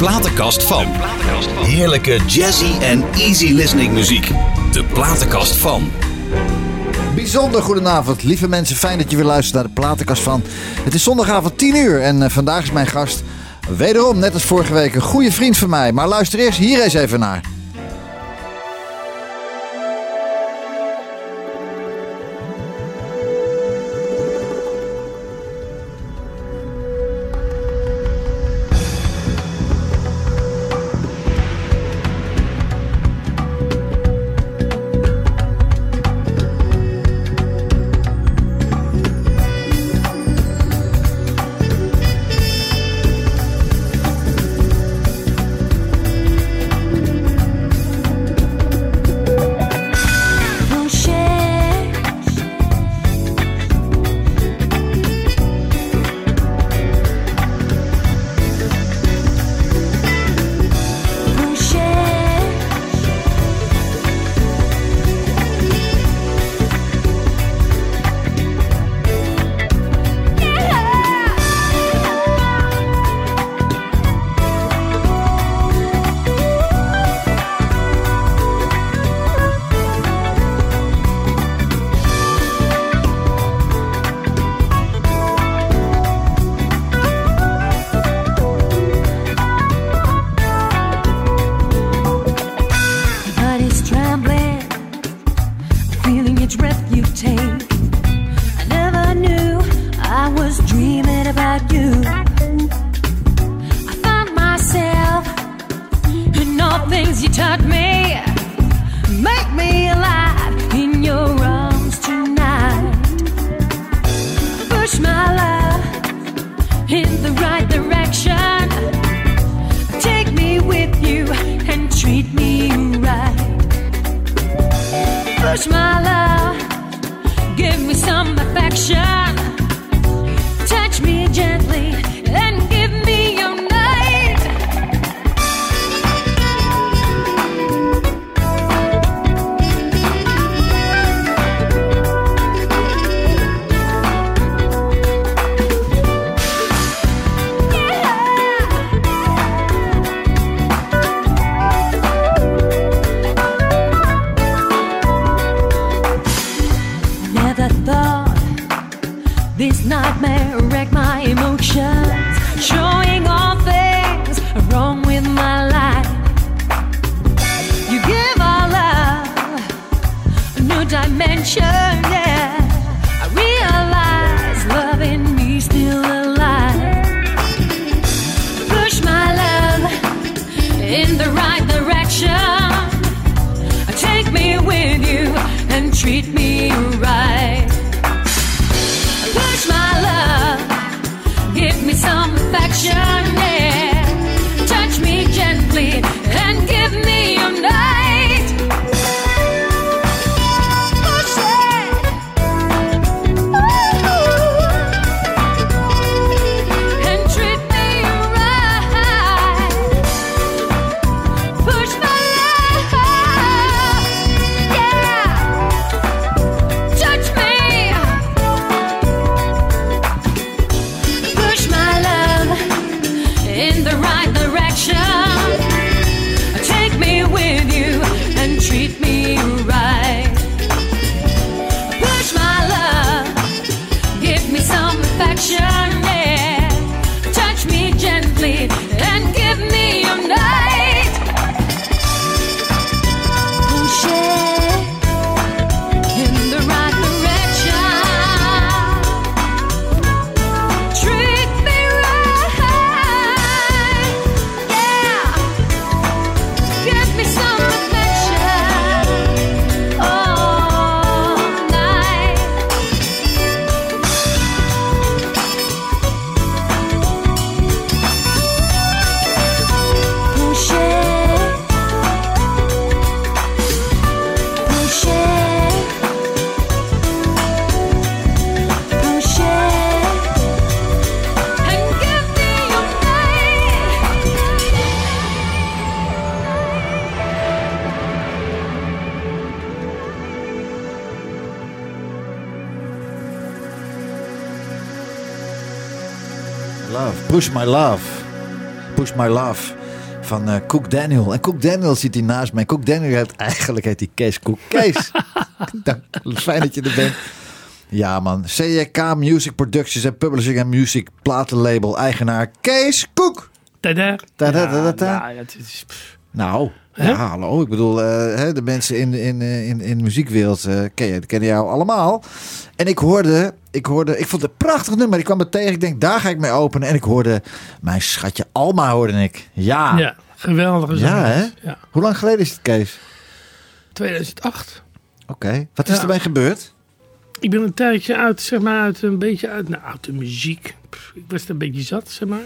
platenkast van. Heerlijke jazzy en easy listening muziek. De platenkast van. Bijzonder goedenavond, lieve mensen. Fijn dat je weer luistert naar de platenkast van. Het is zondagavond 10 uur en eh, vandaag is mijn gast wederom, net als vorige week, een goede vriend van mij. Maar luister eerst hier eens even naar. push my love, give me some affection. Push My Love. Push My Love van uh, Cook Daniel. En Cook Daniel zit hier naast mij. Cook Daniel heeft eigenlijk heet die Kees Cook. Kees, Dank, fijn dat je er bent. Ja man, CJK Music Productions en Publishing en Music platenlabel eigenaar Kees Cook. Tada. Tada. Ja, ja, dat is... Nou, ja, hallo. Ik bedoel, eh, de mensen in, in, eh, in, in de muziekwereld eh, ken je, kennen jou allemaal. En ik hoorde, ik hoorde, ik vond het een prachtig nummer. Ik kwam het tegen, ik denk, daar ga ik mee openen. En ik hoorde, mijn schatje Alma hoorde ik. Ja. ja, geweldige Ja, hè? Ja. Hoe lang geleden is het, Kees? 2008. Oké. Wat is Ja. ermee gebeurd? Ik ben een tijdje uit, zeg maar, uit een beetje uit, nou, uit de muziek. Pff, ik was er een beetje zat, zeg maar.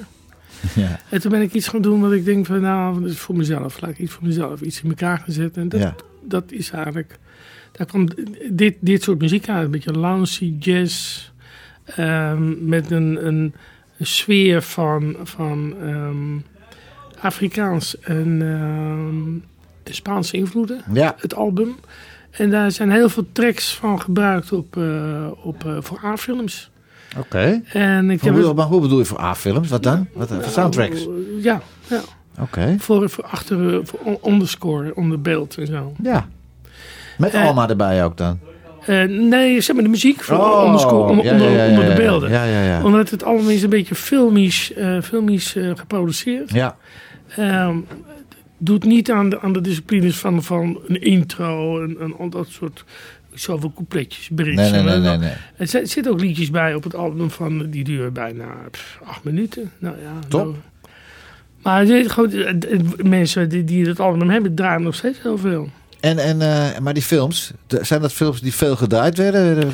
Ja. En toen ben ik iets gaan doen wat ik denk van, nou, dat is voor mezelf. Laat ik iets voor mezelf, iets in elkaar gaan zetten. En dat, Ja. dat is eigenlijk, daar kwam dit, dit soort muziek uit. Een beetje loungy, jazz. ehm, met een, een, een sfeer van, van ehm, Afrikaans en ehm, Spaanse invloeden. Ja. Het album. En daar zijn heel veel tracks van gebruikt op, eh, op, eh, voor A-films. Oké. En ik Hoe, heb bedoel- maar hoe bedoel je voor A-films? Wat dan? Wat, voor soundtracks? Ja, ja. Oké. Voor, voor achter, voor on- onderscore, onder beeld en zo. Ja. Met Eh, Alma erbij ook dan? Eh, nee, zeg maar de muziek voor Oh, onderscore, onder, ja, onder, ja, ja, onder de beelden. Ja, ja, ja. Omdat het allemaal is een beetje filmisch, eh, filmisch geproduceerd. Ja. Ehm, doet niet aan de, aan de disciplines van, van een intro en, en al dat soort zoveel coupletjes, bridge. Nee, nee, nee. Er zit- zitten ook liedjes bij op het album van die duren bijna acht minuten. Nou ja, Top. nou. Maar eh, eh, mensen die, die het album hebben, draaien nog steeds heel veel. En, en, eh, maar die films, zijn dat films die veel gedraaid werden?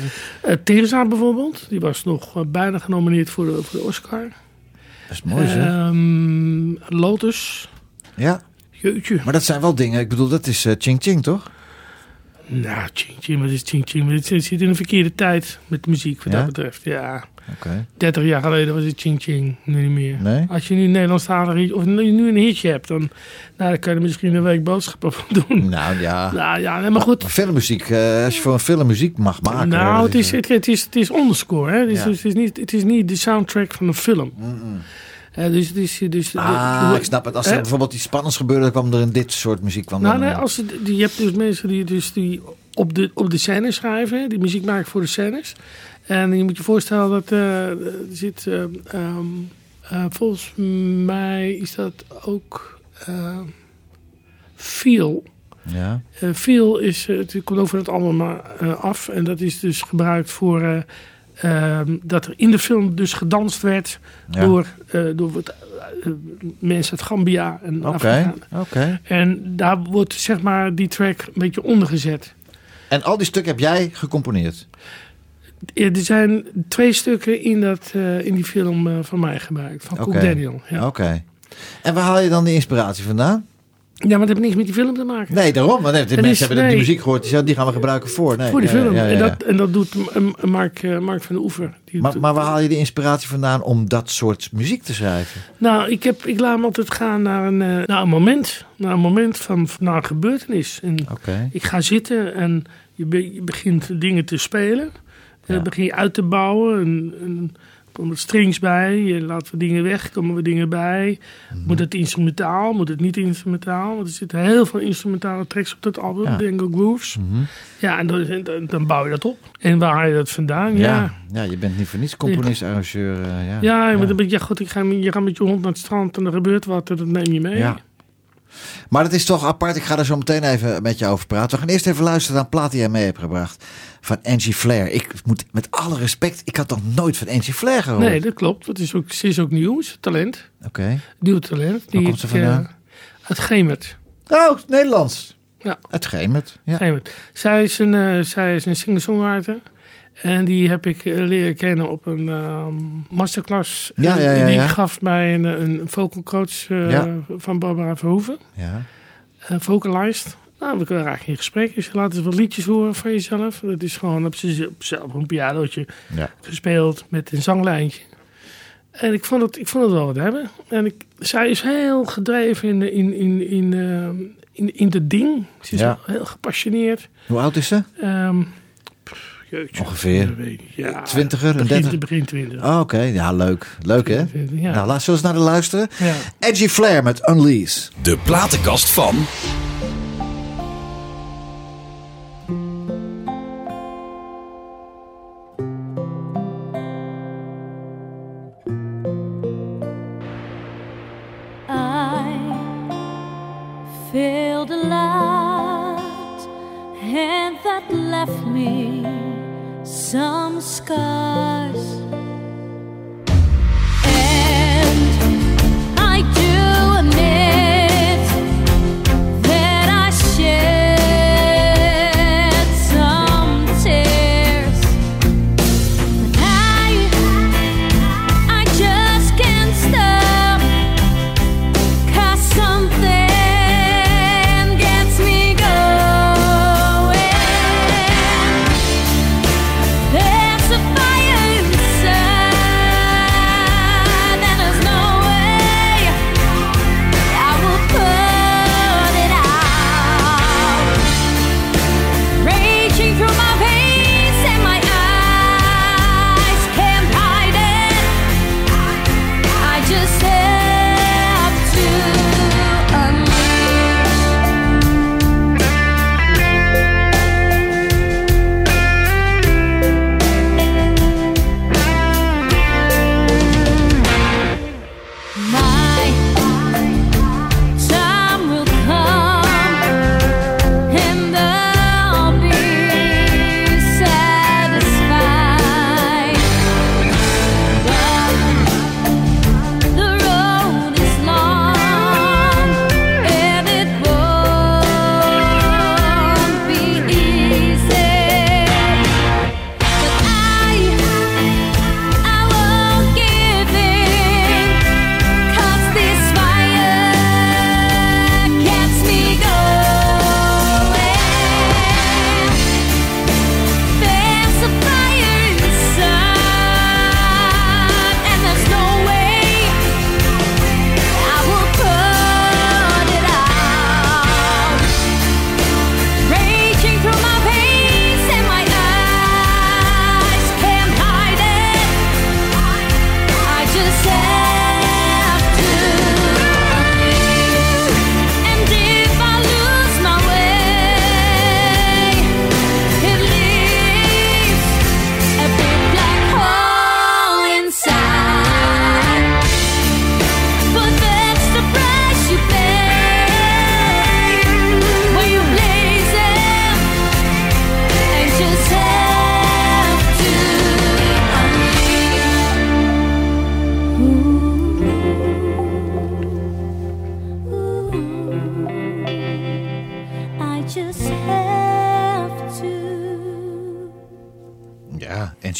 Teresa bijvoorbeeld, die was nog bijna genomineerd voor de, voor de Oscar. Dat is mooi, zeg. Ehm, Lotus, Ja, jeutje. maar dat zijn wel dingen. Ik bedoel, dat is Ching Ching, toch? Nou, Ching Ching, wat is Ching Ching? Het zit in een verkeerde tijd met de muziek wat Ja? dat betreft. Ja, Oké. 30 jaar geleden was het Ching Ching, nu niet meer. Nee? Als je nu een Nederlandstalig of nu nu een hitje hebt, dan, nou, dan kan je er misschien een week boodschappen van doen. Nou ja. Nou ja, nee, maar goed. Maar filmmuziek, eh, als je voor een film muziek mag maken. nou, het is, het, het is, het is underscore. Hè? Het, is, Ja. het, is niet, het is niet de soundtrack van een film. Eh, dus. Dus, de- Ah, de- ik snap het. Als er bijvoorbeeld iets spannends gebeurde, kwam er in dit soort muziek. Kwam Nou, dan, nee, eh, als die, je hebt dus mensen die, dus die op, de, op de scène schrijven, die muziek maken voor de scènes. En je moet je voorstellen dat eh, er zit, eh, ehm, eh, volgens mij is dat ook eh, Feel. Ja. Feel is, het komt over het eh, af en dat is dus gebruikt voor dat er in de film dus gedanst werd Ja. door, eh, door wat, eh, mensen uit Gambia en oké. En daar wordt zeg maar die track een beetje ondergezet. En al die stukken heb jij gecomponeerd? Er zijn twee stukken in, dat, eh, in die film van mij gebruikt, van. Cook Daniel. Ja. Oké. En waar haal je dan die inspiratie vandaan? Ja, maar dat heeft niks met die film te maken. Nee, daarom. Want de Het mensen is- hebben die nee. muziek gehoord. Die gaan we gebruiken voor. Nee, voor die film. ja, ja, En, dat, en dat doet Mark, eh, Mark van de Oever. Die Maar, doet- maar waar haal je de inspiratie vandaan om dat soort muziek te schrijven? Nou, ik, heb, ik laat me altijd gaan naar een, eh, naar een moment. Naar een moment van naar een gebeurtenis. En ik ga zitten en je, be- je begint dingen te spelen. En dan begin je uit te bouwen. En, en er komen strings bij. Je laat wat dingen weg. komen er dingen bij. Mhm. Moet het instrumentaal? Moet het niet instrumentaal? Want er zitten heel veel instrumentale tracks op dat album. Ja. Dingo Grooves. Mhm. Ja, en dan, dan, dan bouw je dat op. En waar haal je dat vandaan? Ja. Ja. ja, je bent niet voor niets componist, arrangeur. eh, ja. Ja, je, moet een beetje, ja, goed, ik ga, je gaat met je hond naar het strand en er gebeurt wat en dat neem je mee. Ja. Maar het is toch apart. Ik ga er zo meteen even met je over praten. We gaan eerst even luisteren naar een plaat die jij mee hebt gebracht. Van Angie Flair. Ik moet met alle respect. Ik had nog nooit van Angie Flair gehoord. Nee, dat klopt. Het is ook, ze is ook nieuw, ze talent. Oké. Nieuw talent. Die komt ze ik, eh, vandaan? uit Gemert. Oh, Nederlands. Ja. Het Gemert. Ja. Gemert. Zij is een, eh, zij is een singer-songwriter. En die heb ik eh, leren kennen op een ehm, masterclass. Ja, ja, ja, die gaf bij een, een vocal coach eh, van Barbara Verhoeven. ja. Uh, vocalized. Nou, we kunnen eigenlijk in gesprek. Dus laat eens wat liedjes horen van jezelf. Dat is gewoon op zichzelf op een pianootje gespeeld met een zanglijntje. En ik vond het, ik vond het wel wat hebben. En ik, zij is heel gedreven in, de- in, in, in, ehm, in, in de ding. Ze is heel gepassioneerd. Hoe oud is ze? Ehm, Ongeveer. Ja, Twintiger, een begin, dertig? begin twintig. Oh, Oké, ja, leuk. Leuk, hè? Ja. Nou, laat we eens naar de luisteren. Ja. Edgy Flair met Unleash. De platenkast van. Left me some scars.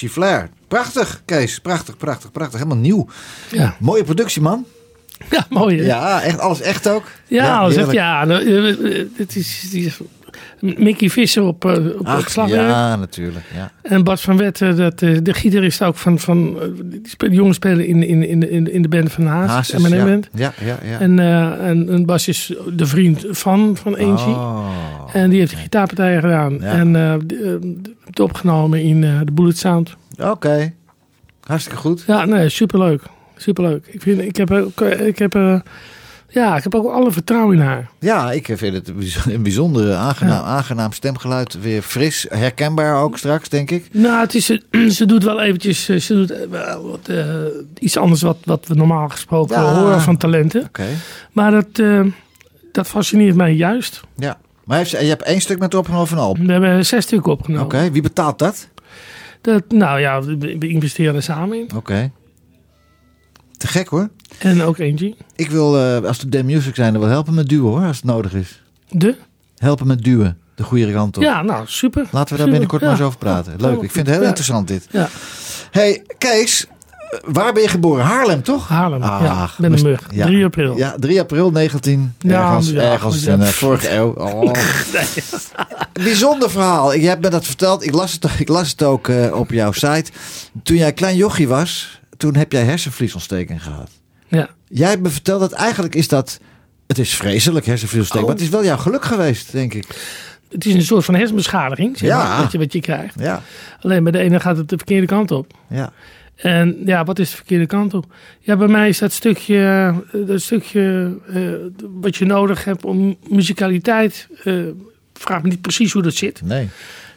Ja, Flair. Prachtig, Kees. Prachtig, prachtig, prachtig. Helemaal nieuw. Ja. Mooie productie, man. ja, mooi hè? Ja, echt alles echt ook. Ja, als het, heerlijk. ja nou, eh, eh, het is, het is Mickey Visser op, eh, op Ach, het slagwerk. ja, natuurlijk. Ja. En Bart van Wetten, dat, eh, de gitarist ook van, van eh, die jongens spelen in, in, in, in, de band van Haas, Hazes, M&M ja. band. Ja, ja, ja. En, en een Bas is de vriend van, van Angie. Oh. En die heeft de gitaarpartijen gedaan. Ja. En eh, het opgenomen in de Bullet Sound. Oké. Hartstikke goed. Ja, nee, superleuk. Superleuk. Ik, vind, ik heb ik heb, ja, ik heb ook alle vertrouwen in haar. Ja, ik vind het een bijz- een bijzonder aangenaam, Ja. aangenaam stemgeluid. Weer fris, herkenbaar ook straks, denk ik. Nou, het is, eh, ze doet wel eventjes, eh, ze doet eh, wat, iets anders wat, wat we normaal gesproken Ja. horen van talenten. Oké. Maar dat, eh, dat fascineert mij juist. Ja. Maar heeft, ze- je hebt één stuk met opgenomen van Alp. We hebben zes stukken Oké, opgenomen. wie betaalt dat? Dat, nou ja, we, we investeren er samen in. Oké. Te gek hoor. En ook Angie. Ik wil, eh, als de Damn Music zijn, er wel helpen met duwen hoor, als het nodig is. De? Helpen met duwen, de goede kant op. Ja, nou, super. Laten we daar Super, binnenkort ja. maar eens over praten. Leuk, ik vind het heel Ja. interessant dit. Ja, hey, Kees, eh, waar ben je geboren? Haarlem, toch? Haarlem. ja, Ach, ben een mug. ja. 3 april. Ja, 3 april 19, Ja, ergens, ja, ergens in de vorige eeuw. Oh. Bijzonder verhaal. Je hebt me dat verteld. Ik las het, ik las het ook eh, op jouw site. Toen jij klein jochie was, toen heb jij hersenvliesontsteking gehad. Ja. Jij hebt me verteld dat eigenlijk is dat... Het is vreselijk hersenvliesontsteking, Oh. maar het is wel jouw geluk geweest, denk ik. het is een soort van hersenbeschadiging, zeg Ja. maar, wat, je, wat je krijgt. Ja, Alleen bij de ene gaat het de verkeerde kant op. ja. En ja, wat is de verkeerde kant op? Ja, bij mij is dat stukje, eh, dat stukje eh, wat je nodig hebt om muzikaliteit. eh vraag me niet precies hoe dat zit. Nee.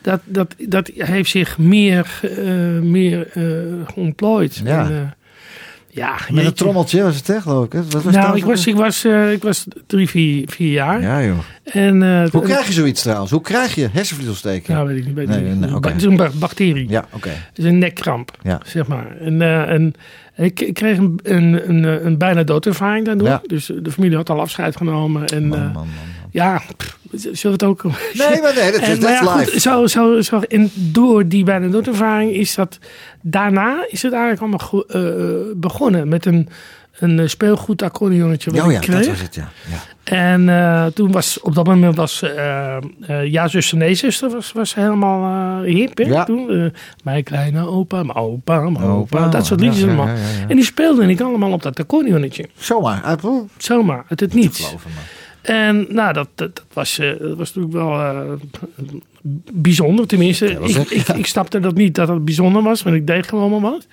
Dat, dat, dat heeft zich meer, eh, meer eh ontplooid. Ja. En, eh, ja, Met een trommeltje was het, hè, geloof ik. hè? Wat was Nou, ik was, ik, was, eh, ik was drie, vier, vier jaar. Ja, joh. En, eh, Hoe krijg je zoiets trouwens? Hoe krijg je hersenvliesontsteking? Nou, weet ik niet. Weet Nee, niet. nee, oké. Het is een ba- bacterie. Ja, oké. Het is een nekkramp, Ja. zeg maar. En, eh, en ik, ik kreeg een, een, een, een bijna doodervaring daardoor. Ja. Dus de familie had al afscheid genomen. En, man, man, man. ja, pff, zullen we het ook... Nee, maar nee, dat is En, maar goed, live. zo, zo, zo, en door die bijna doodervaring is dat... Daarna is het eigenlijk allemaal go- eh, begonnen met een, een eh, speelgoed accordeonnetje wat Oh ja, ik dat was het, ja. ja. En eh, toen was op dat moment was eh, eh, Ja zuster, nee zuster was, was helemaal eh, hip. Hè? Ja. Toen, eh, mijn kleine opa, mijn opa, mijn opa, Opa, dat soort liedjes ja, allemaal. ja. En die speelden ik allemaal op dat accordeonnetje. Zomaar, uit Zomaar, uit het niets. geloven. En nou, dat, dat, dat was, eh, dat was natuurlijk wel eh, bijzonder. Tenminste, Ja, ik, ik, ik snapte dat niet dat het bijzonder was, want ik deed gewoon maar wat.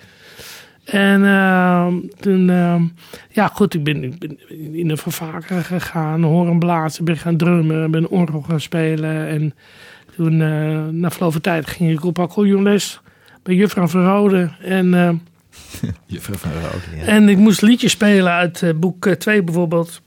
En ehm, toen, ja goed, ik ben, ik ben in een vervaker gegaan, horen blazen, ben gaan drummen, ben orgel gaan spelen. En toen, eh, na verloop van tijd, ging ik op accordeonles bij juffrouw Verrode. En, eh, Juffrouw van Rode, ja. en ik moest liedjes spelen uit eh, boek 2 bijvoorbeeld.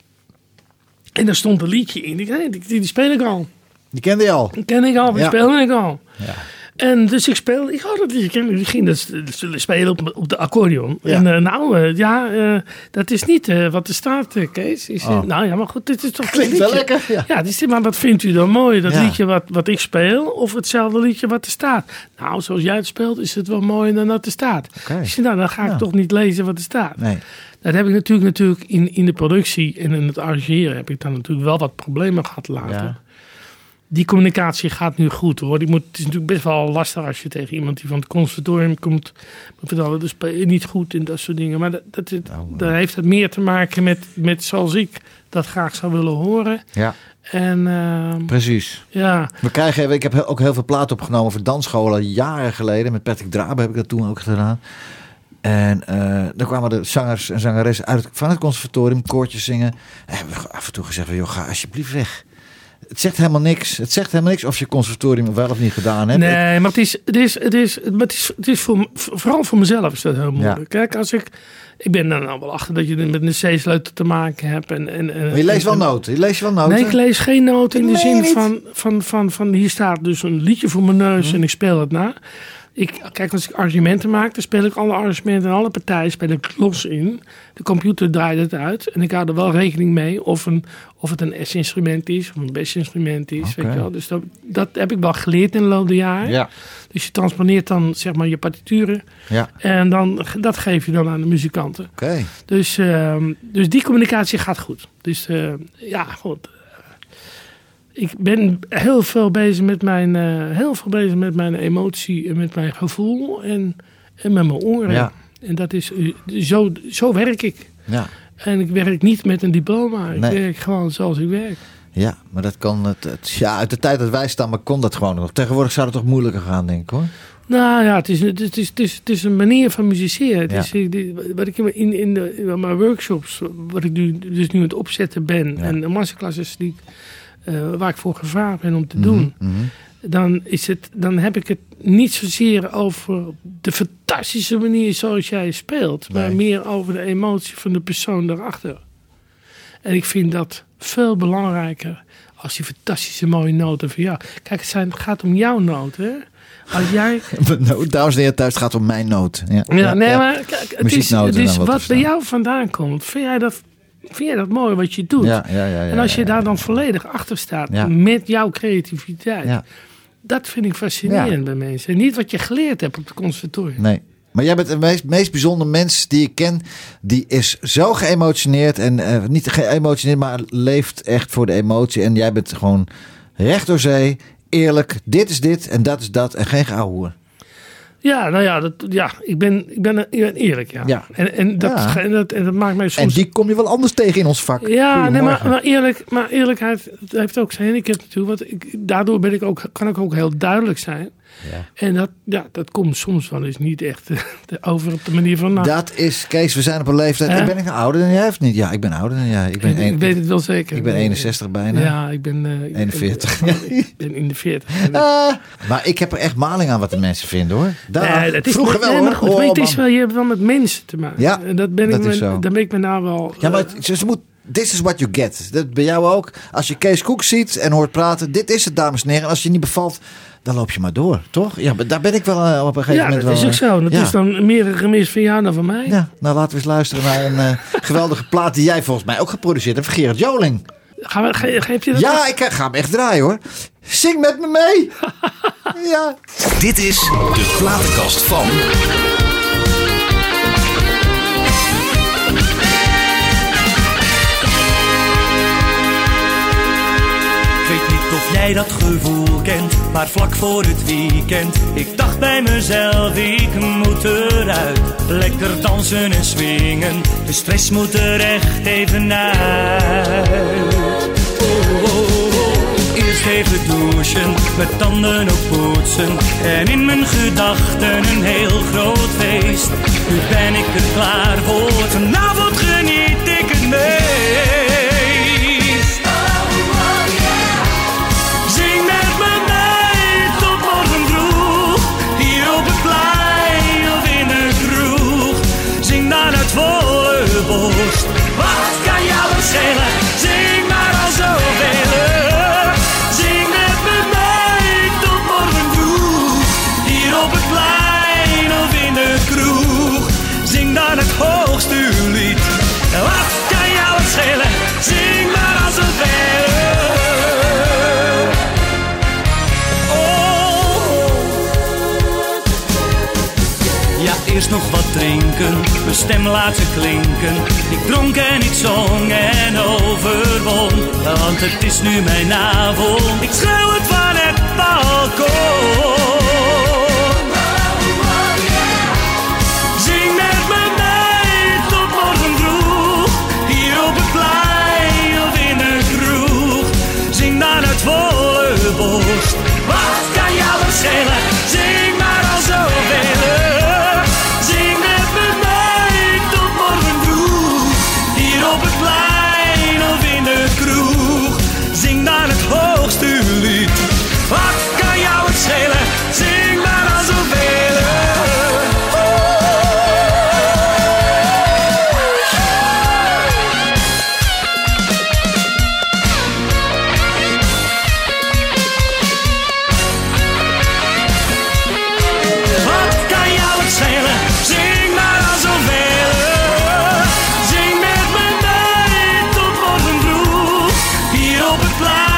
En daar stond een liedje in. Ik, hey, die, die speel ik al. Die kende je al. Die ken ik al, die Ja. speelde ik al. Ja. En dus ik speelde, ik had kennen. Ik ging dat zullen spelen op, op de accordeon. Ja. En eh, nou, eh, ja, eh, dat is niet wat er staat, Kees. Zei, Oh. Nou ja, maar goed, dit is toch Klinkt wel lekker. Ja. Ja, dus, maar wat vindt u dan mooi? Dat Ja. liedje wat, wat ik speel of hetzelfde liedje wat er staat? Nou, zoals jij het speelt is het wel mooier dan dat er staat. Zei, nou, dan ga ik toch niet lezen wat er staat. Nee. Dat heb ik natuurlijk, natuurlijk in, in de productie en in het arrangeren heb ik dan natuurlijk wel wat problemen gehad later. Die communicatie gaat nu goed hoor. Die moet, het is natuurlijk best wel lastig als je tegen iemand die van het conservatorium komt. vertellen, je niet goed en dat soort dingen. Maar dat, dat, dat, Nou, heeft het meer te maken met, met zoals ik dat graag zou willen horen. Ja, En ehm, precies. ja, We krijgen, ik heb ook heel veel platen opgenomen voor dansscholen jaren geleden. Met Patrick Drabe heb ik dat toen ook gedaan. En eh dan kwamen de zangers en zangeressen uit, van het conservatorium koortjes zingen. En hebben we af en toe gezegd, van, joh, ga alsjeblieft weg. Het zegt helemaal niks. Het zegt helemaal niks of je conservatorium wel of niet gedaan hebt. nee, maar het is, het is, het is, maar het is, het is voor, vooral voor mezelf is dat heel moeilijk. Kijk, als ik, ik ben er nou wel achter dat je met een C-sleutel te maken hebt. En, en, en, Maar je leest wel en- noten. Je leest wel noten. Nee, ik lees geen noten in de zin van, van, van, van hier staat dus een liedje voor mijn neus Hm. en ik speel het na. Ik, kijk, als ik arrangementen maak, dan speel ik alle arrangementen en alle partijen speel ik los in. De computer draait het uit en ik hou er wel rekening mee of, een, of het een S-instrument is of een B-instrument is. Weet je wel. Dus dat, dat heb ik wel geleerd in de loop der jaren. Ja, Dus je transponeert dan zeg maar je partituren ja. en dan, dat geef je dan aan de muzikanten. Oké. Dus, ehm, dus die communicatie gaat goed. Dus eh, ja, goed. Ik ben heel veel bezig met mijn, eh, heel veel bezig met mijn emotie en met mijn gevoel en, en met mijn oren. Ja. En dat is, eh, zo, zo werk ik. Ja. En ik werk niet met een diploma. Ik Nee. werk gewoon zoals ik werk. ja, maar dat kan... Het, het- ja, uit de tijd dat wij staan, maar kon dat gewoon nog. Tegenwoordig zou het toch moeilijker gaan, denk ik hoor. Nou ja, het is, het is, het is, het is een manier van musiceren. Het Ja. is, eh, wat ik in, in, de, in mijn workshops, wat ik nu, dus nu aan het opzetten ben, Ja. en de masterclasses die, ik, eh, waar ik voor gevraagd ben om te doen, Mhm, mhm. dan, is het, dan heb ik het niet zozeer over de fantastische manier zoals jij speelt, maar meer over de emotie van de persoon daarachter. En ik vind dat veel belangrijker als die fantastische mooie noten van jou. Kijk, het, zijn, het gaat om jouw noten. Hè? Als jij dames en heren, thuis het gaat om mijn noot. Ja, ja, nee, maar kijk, het is, het wat wat bij jou vandaan komt. Vind jij dat, vind jij dat mooi wat je doet? Ja, ja, ja, ja, en als je daar dan volledig achter staat met jouw creativiteit, dat vind ik fascinerend bij mensen. En niet wat je geleerd hebt op het conservatorium. nee. Maar jij bent de meest, meest bijzondere mens die ik ken. Die is zo geëmotioneerd. En eh, niet geëmotioneerd, maar leeft echt voor de emotie. En jij bent gewoon recht door zee. Eerlijk. Dit is dit en dat is dat. En geen geouwe. Ja, nou ja, dat, ja ik, ben, ik, ben, ik ben eerlijk, ja. Ja. En, en, dat, Ja. en, dat, en dat maakt mij En soms... die kom je wel anders tegen in ons vak. ja, nee, maar, maar, eerlijk, maar eerlijkheid heeft ook zijn handicap natuurlijk. Want ik, daardoor ben ik ook, kan ik ook heel duidelijk zijn. Ja. En dat, ja, dat komt soms wel eens niet echt eh, over op de manier van... Nou, Dat is, Kees, we zijn op een leeftijd. Ben ik nou ouder dan jij of niet? Ja, ik ben ouder dan jij. Ik ben, ik, een- ik weet het wel zeker. ik ben 61 bijna. Ja, ik ben... eh, ik 41. Ben, ik ben in de 40. Ah, maar ik heb er echt maling aan wat de mensen vinden hoor. Daar, Nee, vroeger wel nee, hoor. maar goed, Oh, maar het is wel, je hebt wel met mensen te maken. Ja, En dat ben dat ik me. Dan ben ik me nou wel... Ja, maar eh, het- ze, ze moet, this is what you get. Dat bij jou ook. Als je Kees Koek ziet en hoort praten, dit is het dames en heren. En als je niet bevalt, dan loop je maar door, toch? Ja, maar daar ben ik wel eh, op een gegeven ja, moment dat wel... is ook zo. Dat ja. is dan meer een gemis van jou dan van mij. Ja, nou laten we eens luisteren naar een eh, geweldige plaat die jij volgens mij ook geproduceerd hebt. van Gerard Joling. Gaan we, ge, geef je dat Ja, ik eh, ga hem echt draaien hoor. Zing met me mee. ja. Dit is de platenkast van. Jij dat gevoel kent, maar vlak voor het weekend. Ik dacht bij mezelf, ik moet eruit. Lekker dansen en swingen, de stress moet er echt even uit. Oh, oh, oh. Eerst even douchen, met tanden op poetsen. En in mijn gedachten een heel groot feest. Nu ben ik er klaar voor, vanavond geniet ik het meest. Drinken, mijn stem laten klinken. Ik dronk en ik zong en overwon, want het is nu mijn avond. Ik schreeuw het van het balkon. Zing met me mee tot morgen vroeg, hier op het plein of in de kroeg. Zing dan uit volle wat kan jou het schelen? Hier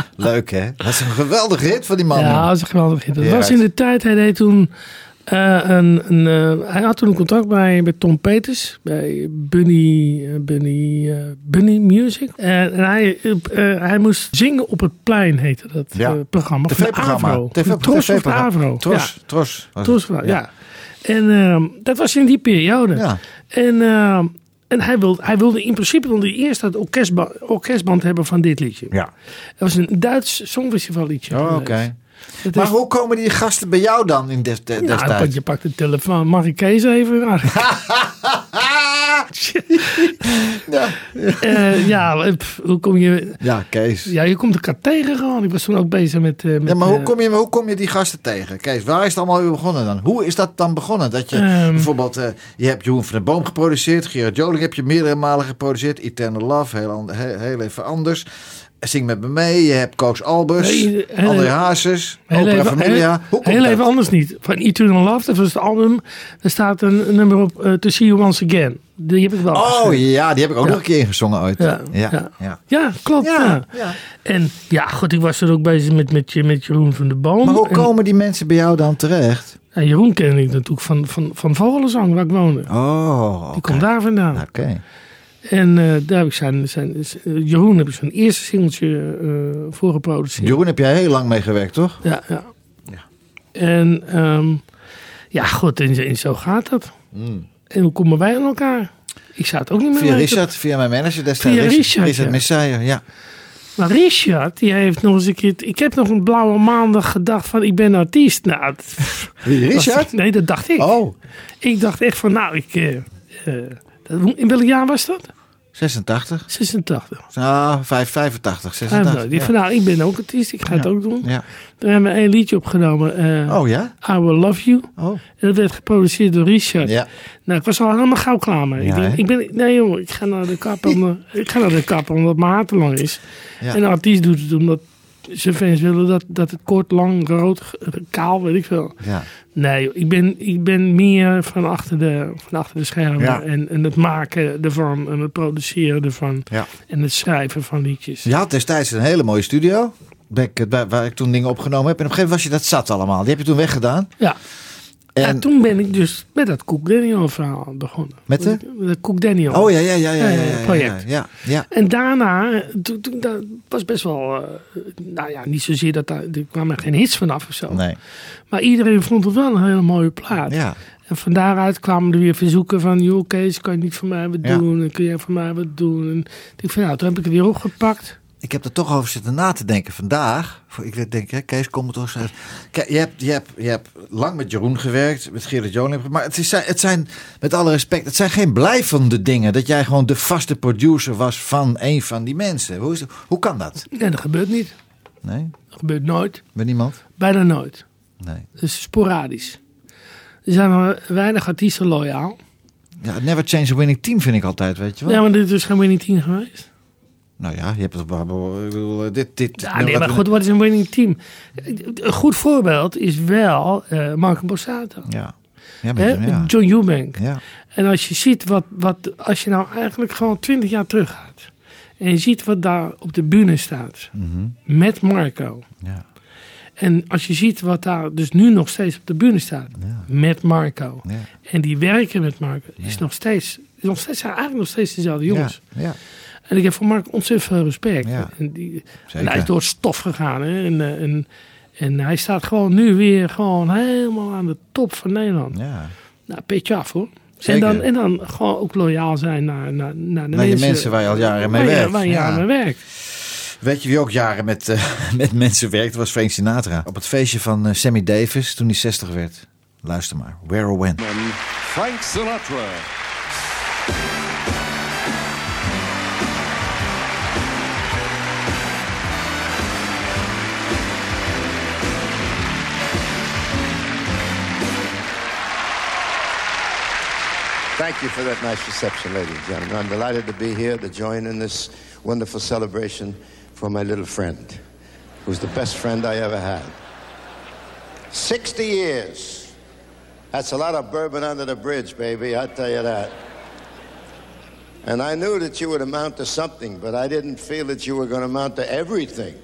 leuk hè. Dat is een geweldige hit van die man. Ja, dat is een geweldig hit. Dat Ja, was in de tijd, hij deed toen... eh, een, een, eh, hij had toen een contact bij, bij Tom Peters, bij Bunny, eh, Bunny, Bunny Music. En, hij, hij moest zingen op het plein, heette dat Ja. programma. TV-programma. Avro. TV Tros of. Avro. Tros. Tros. Ja, Tros, ja. ja. En ehm, dat was in die periode. Ja. En, ehm, en hij, wilde, hij wilde in principe dan de eerste het orkestband, orkestband hebben van dit liedje. Ja. Het was een Duits songfestival liedje. Oh, oké. Maar is- hoe komen die gasten bij jou dan in des, de- ja, destijds? je pakt de telefoon. Mag ik Kees even? Nou, ja. eh, ja, pff, hoe kom je... ja, Kees. Ja, je komt elkaar tegen gewoon. Ik was toen ook bezig met... eh, met Ja, maar hoe eh, kom, je, hoe kom je die gasten tegen? Kees, waar is het allemaal weer begonnen dan? Hoe is dat dan begonnen? Dat je Ehm. bijvoorbeeld, je hebt Jeroen van der Boom geproduceerd, Gerard Joling heb je meerdere malen geproduceerd, Eternal Love, heel, heel even anders. Zing met me mee, je hebt Koos Albers, Nee, André Hazes, Opera even, Familia. heel, Hoe komt heel dat? even anders niet. Van Eternal Love, dat was het album. Er staat een, nummer op eh, To See You Once Again. Die heb ik wel Oh ja, die heb ik ook Ja. nog een keer ingezongen ooit. Ja, ja, ja. ja. Klopt. En ja, goed, ik was er ook bezig met, met, met Jeroen van der Boom. Maar hoe En- komen die mensen bij jou dan terecht? en Jeroen kende ik natuurlijk van, van, van Vogelenzang, waar ik woonde. Oh. Die komt daar vandaan. Oké. En eh, daar heb ik zijn, zijn, zijn- Jeroen heb ik zijn eerste singeltje eh, voor geproduceerd. Jeroen heb jij heel lang mee gewerkt, toch? Ja, ja. Ja. En ehm, ja, goed, en, en zo gaat dat. En hoe komen wij aan elkaar? Ik zou het ook niet meer. Via. Richard, via mijn manager destijds. Via Richard, Richard ja. Messiah, ja. Maar Richard, die heeft nog eens een keer... Ik heb nog een blauwe maandag gedacht van, ik ben artiest. Nou, Richard? Nee, dat dacht ik. Oh, Ik dacht echt van, nou, ik... eh, eh, in welk jaar was dat? 86. 86. Ah, 5, 85, Ah, 86. nou, die van, nou, ik ben ook artiest, ik ga het Ja. ook doen. Ja. Daar hebben we één liedje opgenomen. eh Oh ja? I Will Love You. Oh. En dat werd geproduceerd door Richard. Ja. Nou, ik was al helemaal gauw klaar mee. Ja, ik, denk, hè? ik ben, nee jongen, ik ga naar de kapper, ik ga naar de kapper omdat mijn haar te lang is. Ja. En de artiest doet het omdat zijn fans willen dat, dat het kort, lang, rood, kaal, weet ik veel. Ja. Nee, ik ben, ik ben meer van achter de, van achter de schermen. Ja. En, en het maken ervan en het produceren ervan. Ja. En het schrijven van liedjes. Je had destijds een hele mooie studio. Waar ik, waar, waar ik toen dingen opgenomen heb. En op een gegeven moment was je dat zat allemaal. Die heb je toen weggedaan. Ja. En, En toen ben ik dus met dat Cook Daniel verhaal begonnen. Met de? Met Cook Daniel. Oh ja, ja, ja, ja. ja, Ja, ja, ja, ja, project. Ja, ja. En daarna, toen, toen, dat was best wel, eh, nou ja, niet zozeer dat daar, er kwamen geen hits vanaf of zo. Nee. Maar iedereen vond het wel een hele mooie plaat. Ja. En van daaruit kwamen er weer verzoeken van, joh Kees, kan je niet voor mij wat Ja. doen? En kun jij voor mij wat doen? En ik van, nou, toen heb ik het weer opgepakt. Ik heb er toch over zitten na te denken vandaag. Voor- Ik denk, hè, Kees, kom het toch je hebt, je, hebt, je hebt lang met Jeroen gewerkt, met Gerard Joling. Maar het, is, het zijn, met alle respect, het zijn geen blijvende dingen. Dat jij gewoon de vaste producer was van een van die mensen. Hoe, is hoe kan dat? Nee, dat gebeurt niet. Nee? Dat gebeurt nooit. Met niemand? Bijna nooit. Nee. Dus sporadisch. Er zijn maar weinig artiesten loyaal. Ja, never change a winning team vind ik altijd, weet je wel. Ja, maar dit is geen winning team geweest. Nou ja, je hebt het. Ik bedoel, eh, dit, dit, Ja, nou, nee, maar goed, wat is een winning team? Een goed voorbeeld is wel eh Marco Borsato. Ja. Ja, ja. John Eubank. ja. En als je ziet wat, wat, als je nou eigenlijk gewoon twintig jaar terug gaat. En je ziet wat daar op de bühne staat. Mhm. Met Marco. Ja. En als je ziet wat daar dus nu nog steeds op de bühne staat. Met Marco. Ja. En die werken met Marco. Is nog steeds, is nog steeds, zijn eigenlijk nog steeds dezelfde jongens. Ja. En ik heb voor Marco ontzettend veel respect. Ja. En, die, en hij is door stof gegaan. Hè? En, eh, en, en hij staat gewoon nu weer gewoon helemaal aan de top van Nederland. Ja. Nou, petje af hoor. Zeker. En dan, en dan gewoon ook loyaal zijn naar, naar, naar de Naar mensen, mensen waar je al jaren mee waar je- werkt. Waar je Ja. jaren mee werkt. Weet je wie ook jaren met, eh, met mensen werkte? Dat was Frank Sinatra. Op het feestje van eh, Sammy Davis toen hij 60 werd. Luister maar. Where or when. Frank Sinatra. Thank you for that nice reception, ladies and gentlemen. I'm delighted to be here to join in this wonderful celebration for my little friend, who's the best friend I ever had. 60 years. That's a lot of bourbon under the bridge, baby, I tell you that. And I knew that you would amount to something, but I didn't feel that you were going to amount to everything.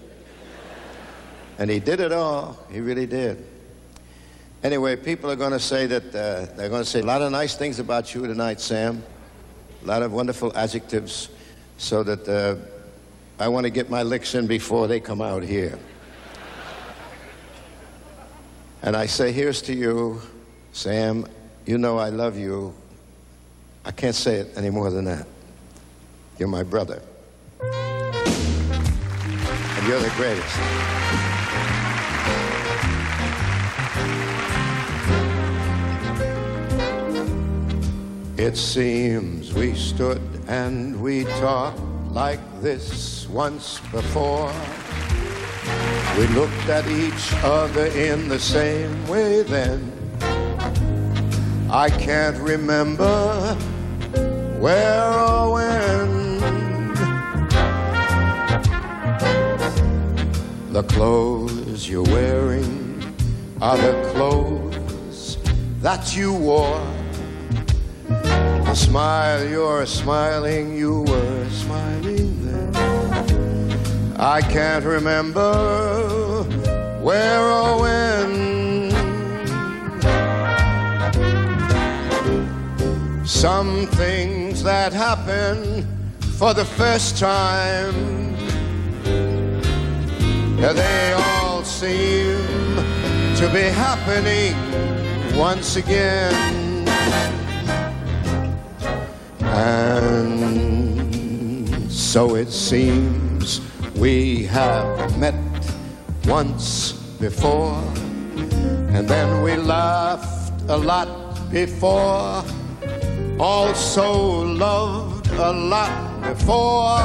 And he did it all. He really did. Anyway, people are going to say that uh, they're going to say a lot of nice things about you tonight, Sam. A lot of wonderful adjectives, so that uh, I want to get my licks in before they come out here. And I say, here's to you, Sam. You know I love you. I can't say it any more than that. You're my brother. And you're the greatest. It seems we stood and we talked like this once before. We looked at each other in the same way then. I can't remember where or when. The clothes you're wearing are the clothes that you wore. The smile you're smiling, you were smiling then. I can't remember where or when. Some things that happen for the first time, they all seem to be happening once again. And so it seems we have met once before, and then we laughed a lot before, also loved a lot before.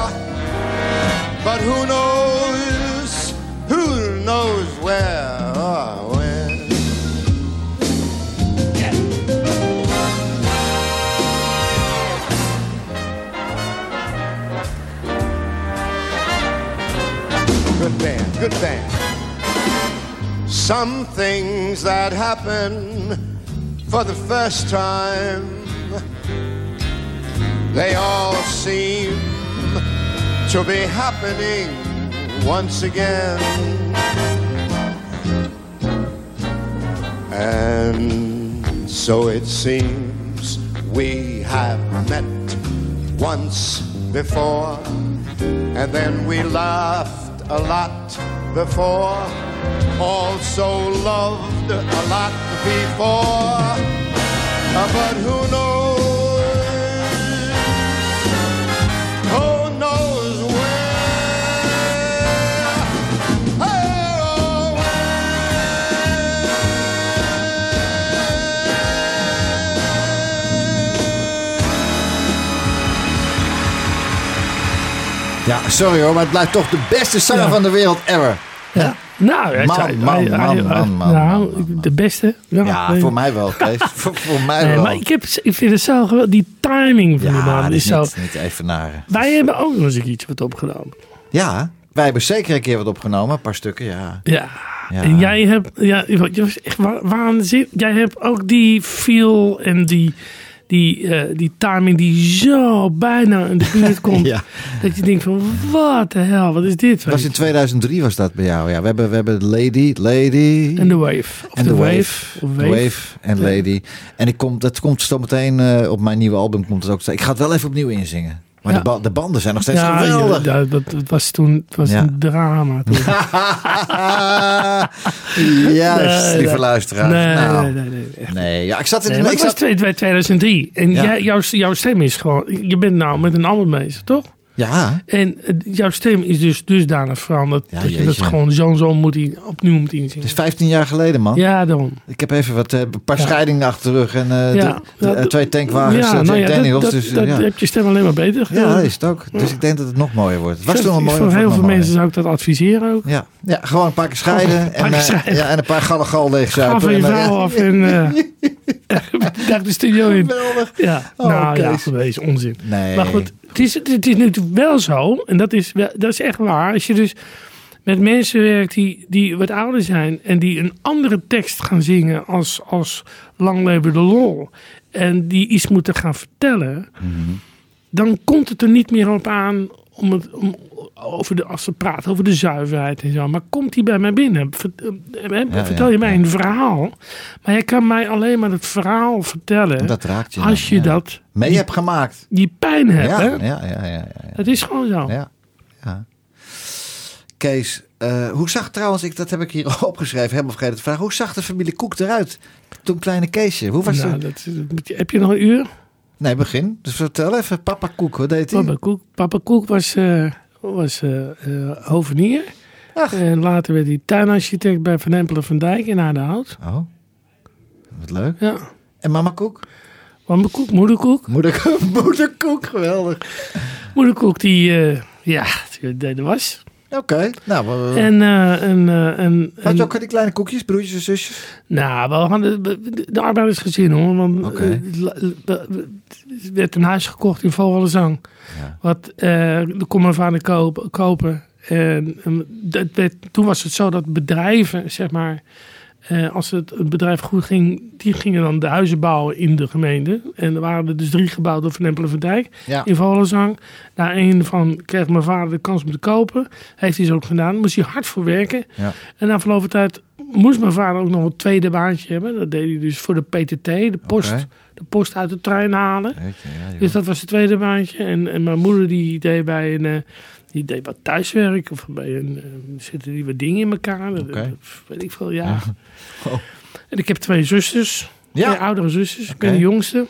But who knows, who knows where Good band, good band. Some things that happen for the first time, they all seem to be happening once again. And so it seems we have met once before, and then we laughed a lot before, also loved a lot before. Uh, But who knows? Sorry hoor, maar het blijft toch de beste zanger Ja. van de wereld ever. Ja. Nou, Man, man, man, man, man, Nou, man, de beste. Ja, voor mij wel, Kees. voor, voor mij Nee, wel. maar ik, heb, ik vind het zo geweldig. Die timing van die ja, man dat is is zo. niet, niet even naar. Wij hebben ook nog eens iets wat opgenomen. Ja, wij hebben zeker een keer wat opgenomen. Een paar stukken, ja. Ja. Ja. En jij hebt, ja, je was echt wa- waanzinnig. Jij hebt ook die feel en die, die, eh, die timing die zo bijna in de buurt komt. Ja. Dat je denkt van, wat de hel, wat is dit? Was in 2003 was dat bij jou. Ja, we hebben, we hebben Lady, Lady. En de wave. En The wave. Wave. The Wave en Lady. En ik kom, dat komt zo meteen eh, op mijn nieuwe album. Komt het ook, ik ga het wel even opnieuw inzingen. Maar Ja. de, ba- de banden zijn nog steeds Ja, geweldig. ja, dat, dat was toen het was Ja. een drama. Toen. Juist, Nee, lieve nee. luisteraars. Nee, nou, nee, nee, nee, nee, ja, ik zat in Nee, de... ik was zat, twee- twee- 2003. En jij, jouw, jouw stem is gewoon... Je bent nou met een album bezig, toch? Ja, En eh, jouw stem is dus dusdanig veranderd... Ja, dat je dat gewoon zo en zo moet in, opnieuw moet inzingen. het is 15 jaar geleden, man. Ja, daarom. Ik heb even wat, eh, een paar Ja. scheidingen achter de rug. En eh, Ja. de- de- Ja, twee tankwagens, ja, eh, nou Daniels. dat, dus, dat heb je stem alleen maar beter ja, dat is het ook. Dus ik denk dat het nog mooier wordt. Het was toen al mooi. Voor heel veel mensen mooier. zou ik dat adviseren ook. Ja, ja, gewoon een paar keer scheiden. Een paar en, ja, en een paar gallegal leegzuipen. Je En, eh, vrouw af en dag de studio in. Geweldig. Ja, Oh, nou ja, is onzin. Nee. Maar goed, het is, het is natuurlijk wel zo, en dat is, wel- dat is echt waar. Als je dus met mensen werkt die, die wat ouder zijn en die een andere tekst gaan zingen als, als Lang leven de lol. En die iets moeten gaan vertellen, dan komt het er niet meer op aan om het, om, over de, als ze praten over de zuiverheid en zo. Maar komt die bij mij binnen? Eh, eh, vertel je mij een verhaal, maar je kan mij alleen maar het verhaal vertellen Dat raakt je. als je dat, mee die, hebt gemaakt. die pijn hebt. Ja, hè? ja, ja, ja, ja, ja. Het is gewoon zo. Ja, ja. Kees, eh, hoe zag trouwens, ik, dat heb ik hier opgeschreven, helemaal vergeten te vragen. Hoe zag de familie Koek eruit toen kleine Keesje? Hoe was Nou, dat, heb je nog een uur? Nee, begin. Dus vertel even, papa Koek, wat deed hij? Papa Koek, Papa Koek was, was eh, eh, hovenier. Ach. En later werd hij tuinarchitect bij Van Empelen van Dijk in Aardehout. Oh, wat leuk. Ja. En mama Koek? Mijn koek, moederkoek. Moederkoek, moederkoek, geweldig. Moederkoek die, eh, ja, die deed de was. Oké, nou, we, En, eh, en, eh, en, had je ook die kleine koekjes, broertjes en zusjes? Nou, we hadden de, de arbeidersgezin hoor. Want eh, het werd een huis gekocht in Vogelenzang. Ja. Wat eh de kon mijn vader kopen. kopen. En, en dat werd, toen was het zo dat bedrijven, zeg maar, eh, als het, het bedrijf goed ging, die gingen dan de huizen bouwen in de gemeente. En er waren er dus drie gebouwd door Van Empelen van Dijk Ja. in Volenzang. Daar een van kreeg mijn vader de kans om te kopen. Heeft hij zo ook gedaan. Moest hij hard voor werken. Ja. En na verloop van tijd moest mijn vader ook nog een tweede baantje hebben. Dat deed hij dus voor de PTT, de post, de post uit de trein halen. Ja. Dus dat was het tweede baantje. En, en mijn moeder die deed bij een... die deed wat thuiswerk of bij een... eh, zitten die wat dingen in elkaar. Dat weet ik veel, ja. Ja. Oh. En ik heb twee zusters. Ja. Twee oudere zusters. Ik ben de jongste.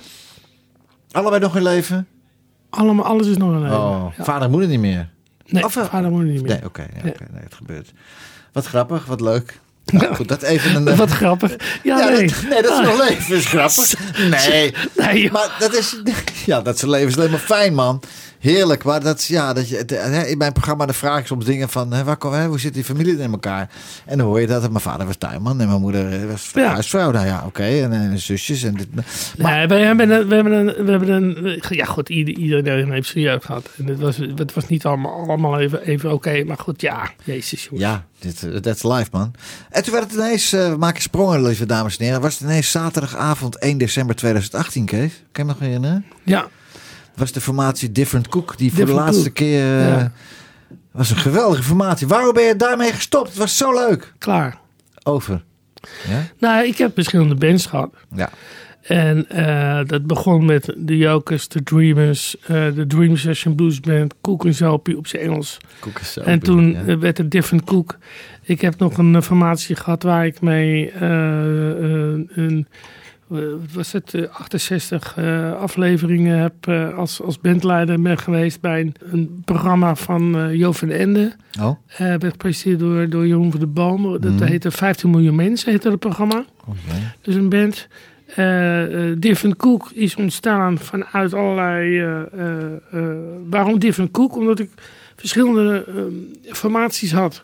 Allebei nog in leven? Allemaal, alles is nog een leven. Oh, Ja. vader en moeder niet meer? Nee, Of, eh, vader en moeder niet meer. Nee, oké. ja, Nee. nee, het gebeurt. Wat grappig, wat leuk. Nou, goed, dat even een... eh, Wat grappig. Ja, Ja, nee. dat, nee, dat is nog leven, is grappig. Nee, Nee, maar dat is... Ja, dat is alleen maar fijn, man. Heerlijk, maar dat is, ja, dat je, de- in mijn programma dan vraag ik soms dingen van, hè, waar, kom- hè, hoe zit die familie in elkaar? En dan hoor je dat, mijn vader was tuinman en mijn moeder eh, was Ja. huisvrouw. Nou ja, oké, en, en zusjes en dit. Maar, Nee, we hebben een, we hebben een, we hebben een, ja goed, ieder, iedereen heeft zijn jeugd gehad. En het was, het was niet allemaal, allemaal even, even oké, maar goed, ja, jezus jongens. ja, dit, eh, that's life, man. En toen werd het ineens, we maken sprongen, lieve dames en heren, was het ineens zaterdagavond 1 december 2018, Kees? Kan je me nog herinneren? Ja, was de formatie Different Cook, die voor de laatste Cook. keer... eh, Ja. was een geweldige formatie. Waarom ben je daarmee gestopt? Het was zo leuk. klaar. Over. Ja? Nou, ik heb verschillende bands gehad. Ja. En eh, dat begon met de Jokers, de Dreamers, eh, de Dream Session Blues Band, Cook en Zalpie op zijn Engels. en toen eh, werd het Different Cook. Ik heb nog een formatie gehad waar ik mee een, wat was het, eh, 68 eh, afleveringen heb eh, als, als bandleider ben geweest bij een, een programma van eh Jo van Ende. Oh, Eh werd gepresenteerd door, door Jeroen van de Boom. Dat Mhm. heette 15 miljoen mensen, heette dat programma. oh. Dus een band. Eh eh, Different Cook is ontstaan vanuit allerlei. eh, eh, eh, waarom Different Cook? Omdat ik verschillende eh, formaties had.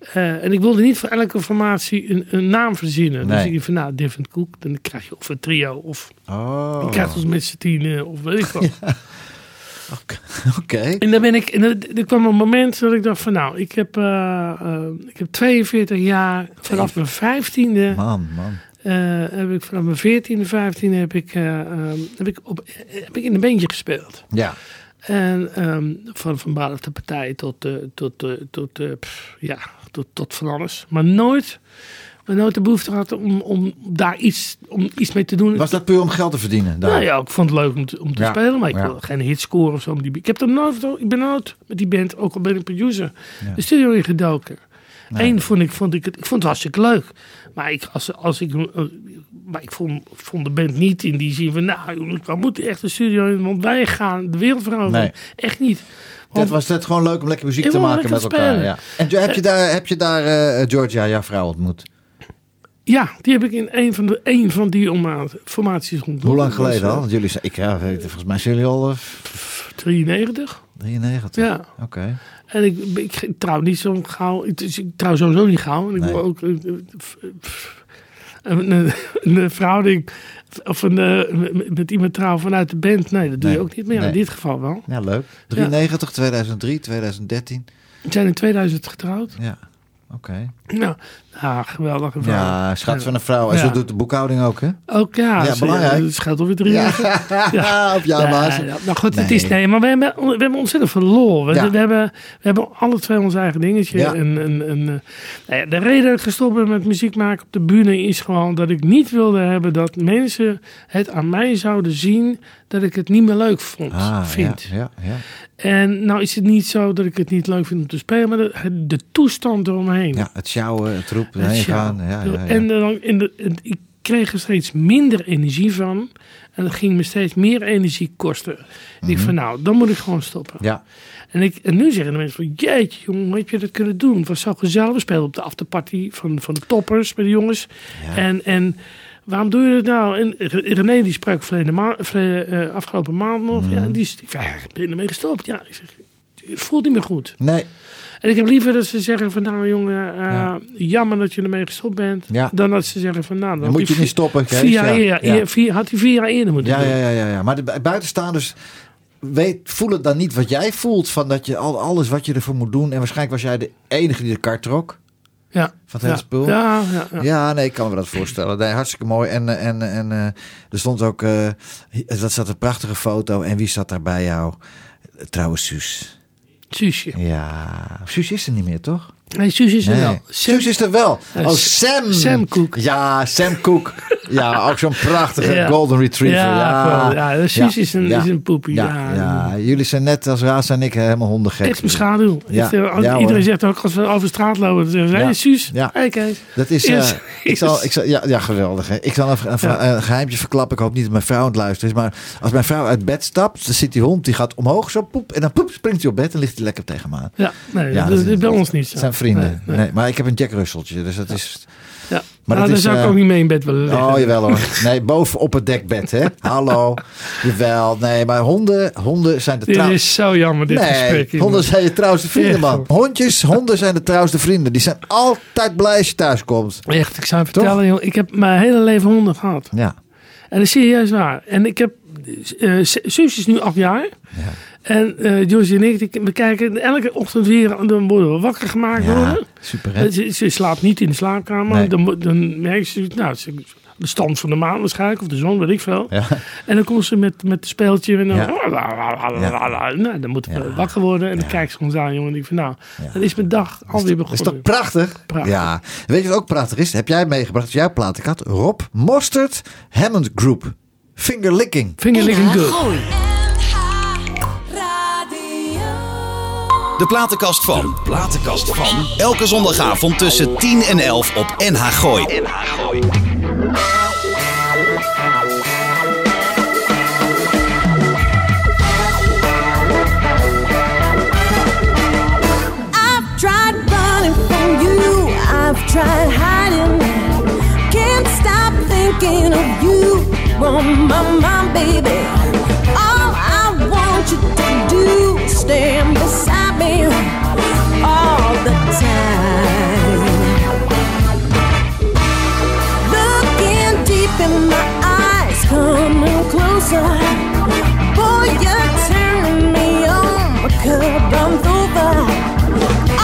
Eh, en ik wilde niet voor elke formatie een, een naam verzinnen. Dus Nee. ik dacht van nou, Different Cook, dan krijg je of een trio of Oh. je krijgt ons met z'n tienen of weet ik wat. Oké. En dan ben ik, en er, er kwam een moment dat ik dacht van nou, ik heb, eh, eh, ik heb 42 jaar, vanaf mijn 15e Man, man. heb ik vanaf mijn 14e, 15e heb ik, eh, ehm, heb ik, op, heb ik in een bandje gespeeld. Ja. En ehm, van, van bruiloft de partij tot, tot, tot, pff, ja, tot, tot van alles. Maar nooit, maar nooit de behoefte gehad om, om daar iets, om iets mee te doen. Was dat puur om geld te verdienen? Daar? Nou ja, ik vond het leuk om te, om te Ja, spelen, maar ik ja. wil geen hit scoren of zo. die- Ik, heb er nooit, ik ben nooit met die band, ook al ben ik producer, Ja. de studio in gedoken. Nee. Eén vond ik, vond ik, het, ik vond het hartstikke leuk. Maar ik, als, als ik, maar ik vond, vond de band niet in die zin van, nou we moeten echt de studio in, want wij gaan de wereld veroveren. Nee. Echt niet. Dat was het gewoon leuk om lekker muziek te maken met elkaar. spelen. Ja. En heb je daar, heb je daar eh, Georgia, jouw vrouw, ontmoet? Ja, die heb ik in een van, de, een van die formaties ontmoet. Hoe lang was, geleden eh, al? Want jullie zijn, ik, ja, volgens mij zijn jullie al eh, 93. 93. Ja. Oké. En ik, ik, ik trouw niet zo gauw. Ik, dus ik trouw sowieso niet gauw. En ik Nee. wil ook eh, eh, een, een, een verhouding of een, eh, met- iemand trouw vanuit de band. Nee, dat doe Nee. je ook niet meer. Nee. In dit geval wel. Ja, leuk. 93, 2003, 2013. We zijn in 2000 getrouwd. Ja. Oké. Nou, ah, geweldig. geweldig. Ja, schat van een vrouw. En Ja. zo doet de boekhouding ook, hè? Ook ja, Ja, belangrijk. Het scheelt alweer drie jaar. Ja, op jouw ja, nou goed, het is nee, maar we hebben, we hebben ontzettend veel lol. We, Ja. we, hebben, we hebben alle twee ons eigen dingetje. Ja. En, en, en, eh, nou ja, de reden dat ik gestopt ben met muziek maken op de bühne is gewoon dat ik niet wilde hebben dat mensen het aan mij zouden zien dat ik het niet meer leuk vond, Ah, vind. Ja, ja, ja. En nou is het niet zo dat ik het niet leuk vind om te spelen, maar de, de toestand eromheen. ja, het sjouwen, heen gaan. Ja, ja, ja. En dan in de, en ik kreeg er steeds minder energie van. En dat ging me steeds meer energie kosten. En ik Mhm. van nou, dan moet ik gewoon stoppen. ja. En, ik, en nu zeggen de mensen van jeetje jongen, hoe heb je dat kunnen doen? Het was zo gezellig. We speelden op de afterparty van, van de toppers met de jongens. En, en waarom doe je het nou? En René die sprak verleden ma- verleden, eh, afgelopen maand nog. Ja, die is, ja, ik ben ermee gestopt. Ja, ik zeg, het voelt niet meer goed. Nee. En ik heb liever dat ze zeggen van nou jongen, eh, Ja. jammer dat je ermee gestopt bent. Ja. Dan dat ze zeggen van nou, dan Dan moet je niet stoppen, Kees. Vier jaar, Ja, vier- had hij vier jaar eerder moeten Ja, doen. ja, ja, ja, ja. Maar de bu- buitenstaanders weet, voelen dan niet wat jij voelt. Van dat je al, alles wat je ervoor moet doen. En waarschijnlijk was jij de enige die de kar trok. Ja. Van het ja. spul. Ja, ja, ja. Ja, nee, ik kan me dat voorstellen. Nee, hartstikke mooi. En, eh, en, en eh, er stond ook, dat zat een prachtige foto. En wie zat daar bij jou? Trouwens, Suus. Suusje. Ja, Suus is er niet meer, toch? Nee, Suus is er Nee. wel. Suus is er wel. Ja, Oh, Sam. Sam Cooke. Ja, Sam Cooke. Ja, ook zo'n prachtige Ja. golden retriever. Ja, Ja. Ja, Suus is een- is een poepie. Ja, jullie zijn net als Raas en ik helemaal hondengek. Echt mijn schaduw. Eh, hoor. iedereen zegt ook als we over straat lopen. Zeggen hey, Suus. Ja. Hey, Kees. Dat is, eh, Is- ik zal, ik zal, ja, ja, geweldig. Hè. Ik zal een, een, een geheimtje verklappen. Ik hoop niet dat mijn vrouw aan het luisteren is. Maar als mijn vrouw uit bed stapt, dan zit die hond, die gaat omhoog zo poep. En dan poep, springt hij op bed en ligt hij lekker tegen me aan. Ja, nee, dat, is bij ons niet zo. Vrienden. Nee, maar ik heb een Jack Russeltje, dus dat is... Ja. Maar Maar dat dan is, zou ik eh, ook niet mee in bed willen liggen. Oh, jawel hoor. Nee, boven op het dekbed, hè. Hallo. Jawel. Nee, maar honden, honden zijn de Dit trouw... is zo jammer, dit Nee, gesprek. honden zijn je trouwste vrienden, man. Hondjes, honden zijn de trouwste vrienden. Die zijn altijd blij als je thuis komt. Echt, ik zou je vertellen, joh, ik heb mijn hele leven honden gehad. Ja. En dat is serieus waar. En ik heb, eh Suus is nu acht jaar. En eh Josie en ik, die- we kijken elke ochtend weer, dan worden we wakker gemaakt Ja, worden. super hè. Ze, ze slaapt niet in de slaapkamer. Nee. Dan, dan merkt ze, nou, ze, de stand van de maan waarschijnlijk, of de zon, weet ik veel. Ja. En dan komt ze met, met het speeltje en dan, Ja. nou, dan moeten we Ja. wakker worden. En dan Ja. kijkt ze ons aan, jongen. En ik van, nou, Ja. dan is mijn dag alweer Dat is begonnen. toch prachtig? Prachtig. Ja. Weet je wat ook prachtig is? Heb jij meegebracht, als jouw platenkast, Rob Mostert Hammond Group. Finger licking. Finger licking good. De platenkast van. Platenkast van. Elke zondagavond tussen 10 en 11 op NH Gooi. NH Gooi. I've tried running from you. I've tried hiding. Can't stop thinking of you. On my mind, baby. All I want you to do is stand beside me all the time. Looking deep in my eyes, coming closer. Boy, you're turning me on because I'm over.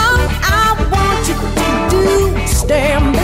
All I want you to do is stand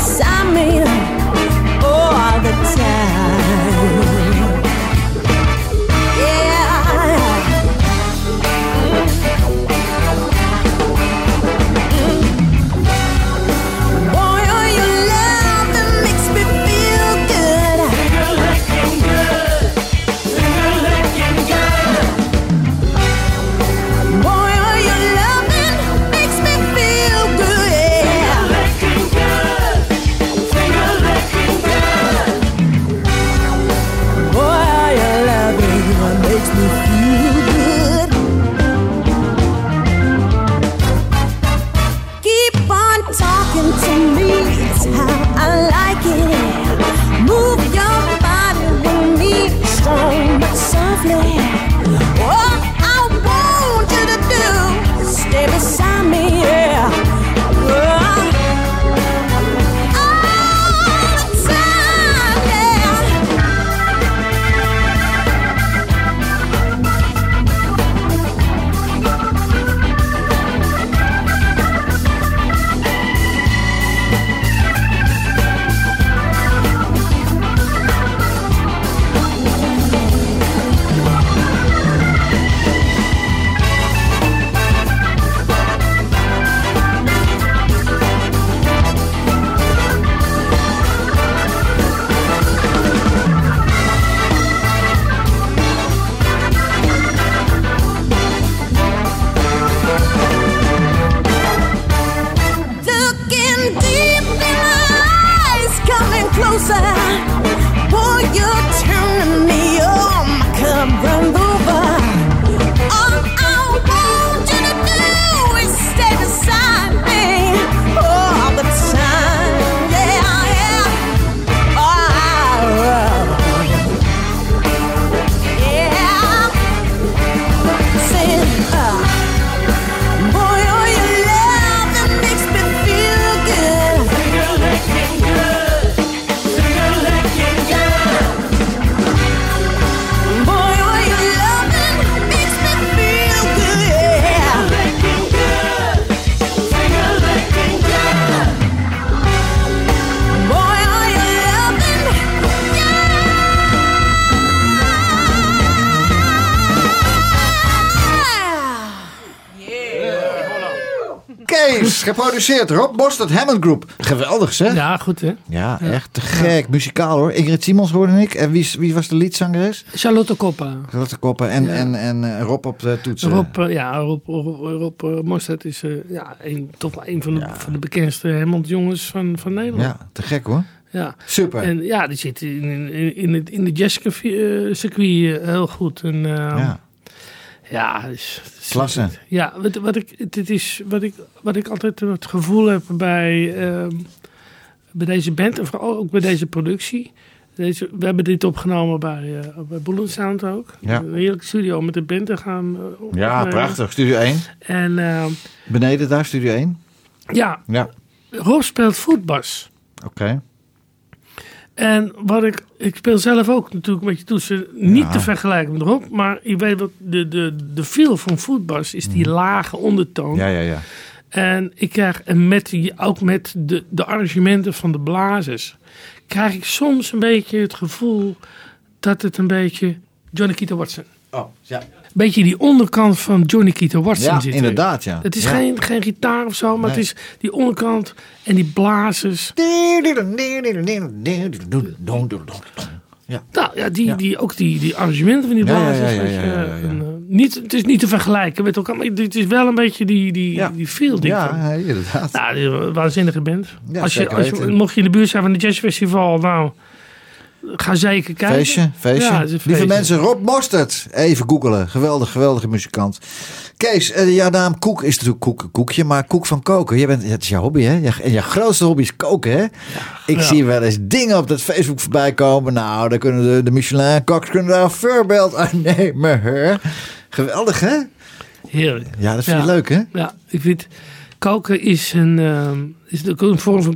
geproduceerd. Rob Mostert, Hammond Group. Geweldig zeg. Ja, goed hè. Ja, echt te gek. Muzikaal hoor. Ingrid Simons hoorde ik. En wie, wie was de liedzangeres? Charlotte Coppa. Charlotte Koppen en, en, en eh, Rob op de toetsen. Rob, eh, ja, Rob, Rob, Rob eh, Mostert is ja, een, toch wel een van de, van de bekendste Helmond jongens van, van Nederland. Ja, te gek hoor. Ja. Super. En ja, die zit in, in, in, het, in de jazzcircuit heel goed. En, eh, ja, ja, dus- klasse. Ja, wat, wat, ik, dit is, wat, ik, wat ik altijd het gevoel heb bij, ehm, bij deze band en vooral ook bij deze productie. Deze, we hebben dit opgenomen bij, eh bij Bullet Sound ook. Ja. Een heerlijke studio om met de band te gaan. op- Ja, prachtig. Studio 1. En eh, Beneden daar, Studio 1. ja, Ja, Rob speelt voetbas. oké. En wat ik, ik speel zelf ook natuurlijk een beetje toetsen. Niet Ja. te vergelijken met Rob, maar ik weet wat de, de, de feel van voetbas is die lage ondertoon. Ja, ja, ja. En ik krijg, en met ook met de, de arrangementen van de blazers, krijg ik soms een beetje het gevoel dat het een beetje Johnny Keaton Watson. Oh, ja. Beetje die onderkant van Johnny Keaton Watson Ja, zit inderdaad, ja. Het is Ja. geen, geen gitaar of zo, maar het Nee. is die onderkant en die blazers. Ja. Nou ja, die, Ja. die, ook die, die arrangementen van die Ja, ja, blazers. ja, ja, weet je, ja, ja, ja. en, niet, het is niet te vergelijken met elkaar, maar het is wel een beetje die, die, Ja. die feel. die Ja, inderdaad. Nou, die waanzinnige band. Ja, als je, als je, mocht je in de buurt zijn van het jazzfestival, nou, ga zeker kijken. Feestje, feestje. Ja, het Lieve mensen, Rob Mostert. Even googelen. Geweldig, geweldige muzikant. Kees, eh, jouw naam Koek is natuurlijk koek, Koekje, maar Koek van koken. Je bent, het is jouw hobby, hè? En je grootste hobby is koken, hè? Ik ja. zie wel eens dingen op dat Facebook voorbij komen. Nou, daar kunnen de, de Michelin-koks kunnen daar een voorbeeld aan nemen? Geweldig, hè? Heerlijk. Ja, dat vind je leuk, hè? Ja, ik vind, koken is een, ehm, is een vorm van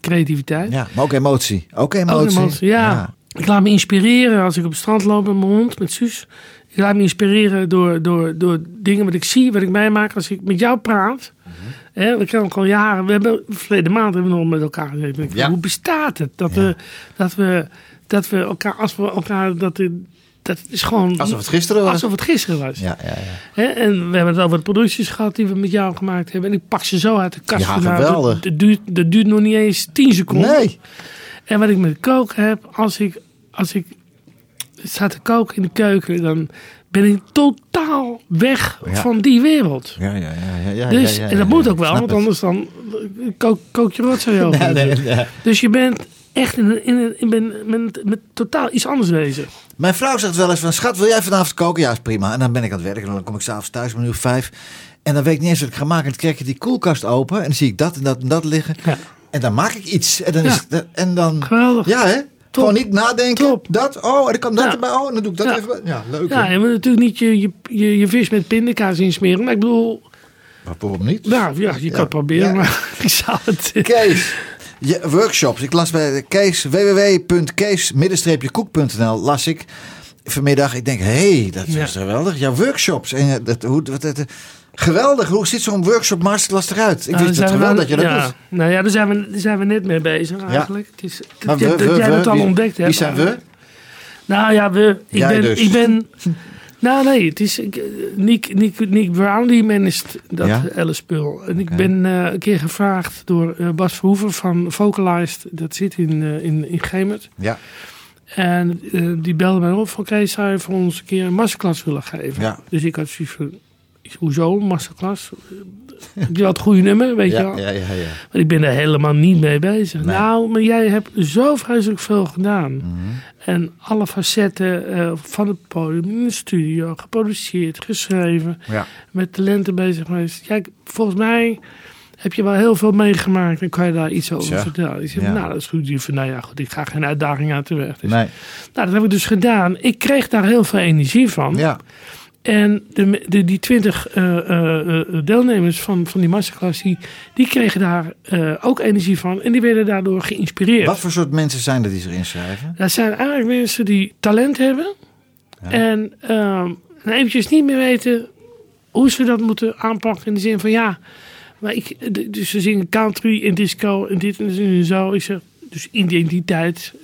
creativiteit. Ja, maar ook emotie. Ook Ook emotie. ja. Ik laat me inspireren als ik op het strand loop met mijn hond, met Suus. Ik laat me inspireren door, door, door dingen wat ik zie, wat ik meemaak. Als ik met jou praat, hè, we kennen elkaar al jaren. We hebben verleden maand hebben we nog met elkaar gezeten. Ja. Hoe bestaat het dat, we, dat, we, dat we elkaar, als we elkaar, dat, dat is gewoon... Alsof het gisteren was. Alsof het gisteren was. Ja, ja, ja. En we hebben het over de producties gehad die we met jou gemaakt hebben. En ik pak ze zo uit de kast. Ja, Nou, geweldig. Dat, dat duurt, dat duurt nog niet eens 10 seconden. Nee. En wat ik met koken heb, als ik, als ik sta te koken in de keuken, dan ben ik totaal weg Ja. van die wereld. Ja, ja, ja. ja, ja Dus, ja, ja, en dat moet ook wel, want anders dan kook, kook je rotzooi over. Nee, nee, nee. Dus je bent echt in, een- in, in, ben- met, met totaal iets anders bezig. Mijn vrouw zegt wel eens van, schat, wil jij vanavond koken? Ja, is prima. En dan ben ik aan het werk en dan kom ik s'avonds thuis om een uur vijf. En dan weet ik niet eens wat ik ga maken. En dan krijg je die koelkast open en dan zie ik dat en dat en dat liggen. Ja. En dan maak ik iets. En dan, Ja. is het- en dan Geweldig. ja hè? Gewoon niet nadenken. Top. Dat, oh, en dan kan dat Ja. erbij. Oh, en dan doe ik dat even. bij. Ja, leuk. Ja, je moet natuurlijk niet je, je, je, je vis met pindakaas insmeren. Maar ik bedoel, waarom niet? nou ja, je kan het proberen, Ja. maar ik zou het... Kees, je, workshops. Ik las bij Kees, www.kees-koek.nl las ik vanmiddag. Ik denk, hé, hey, dat Ja. is geweldig. Jouw workshops. En, dat, hoe, wat, dat, geweldig. Hoe ziet zo'n workshop masterclass eruit? Ik Nou, wist het we- dat je dat ja. doet. Nou ja, daar zijn, we, daar zijn we net mee bezig eigenlijk. Het is, dat, Maar we, dat we, jij dat al ontdekt hebt. Wie zijn we? Nou ja, we, ik, ben, dus. ik ben... Nou nee, het is Nick, Nick, Nick Brown die managt dat Ja? hele spul. En ik ben eh, een keer gevraagd door eh, Bas Verhoeven van Vocalized. Dat zit in, eh, in, in Gemert. Ja, En die belde mij op van Kees, zou je voor ons een keer een masterclass willen geven? Ja. Dus ik had zoiets van, hoezo een masterclass? Je had het goede nummer, weet je wel. ja, ja, ja. Maar ik ben er helemaal niet mee bezig. Nee. Nou, maar jij hebt zo vreselijk veel gedaan. Mhm. En alle facetten eh, van het podium, in de studio, geproduceerd, geschreven, Ja. met talenten bezig geweest. Ja, ik- volgens mij heb je wel heel veel meegemaakt en kan je daar iets over vertellen. Ik zeg, Ja. nou, dat is goed. Die van, nou ja, goed, ik ga geen uitdaging uit de weg. Dus, Nee. Nou, dat heb ik dus gedaan. Ik kreeg daar heel veel energie van. Ja. En de, de, die twintig eh, eh, eh, deelnemers van, van die masterclass, die, die kregen daar ook energie van. En die werden daardoor geïnspireerd. Wat voor soort mensen zijn er die zich inschrijven? Dat zijn eigenlijk mensen die talent hebben. En ehm, en eventjes niet meer weten hoe ze dat moeten aanpakken. In de zin van ja, maar ik, dus ze zingen country en disco en dit en zo. Ik zeg, dus identiteit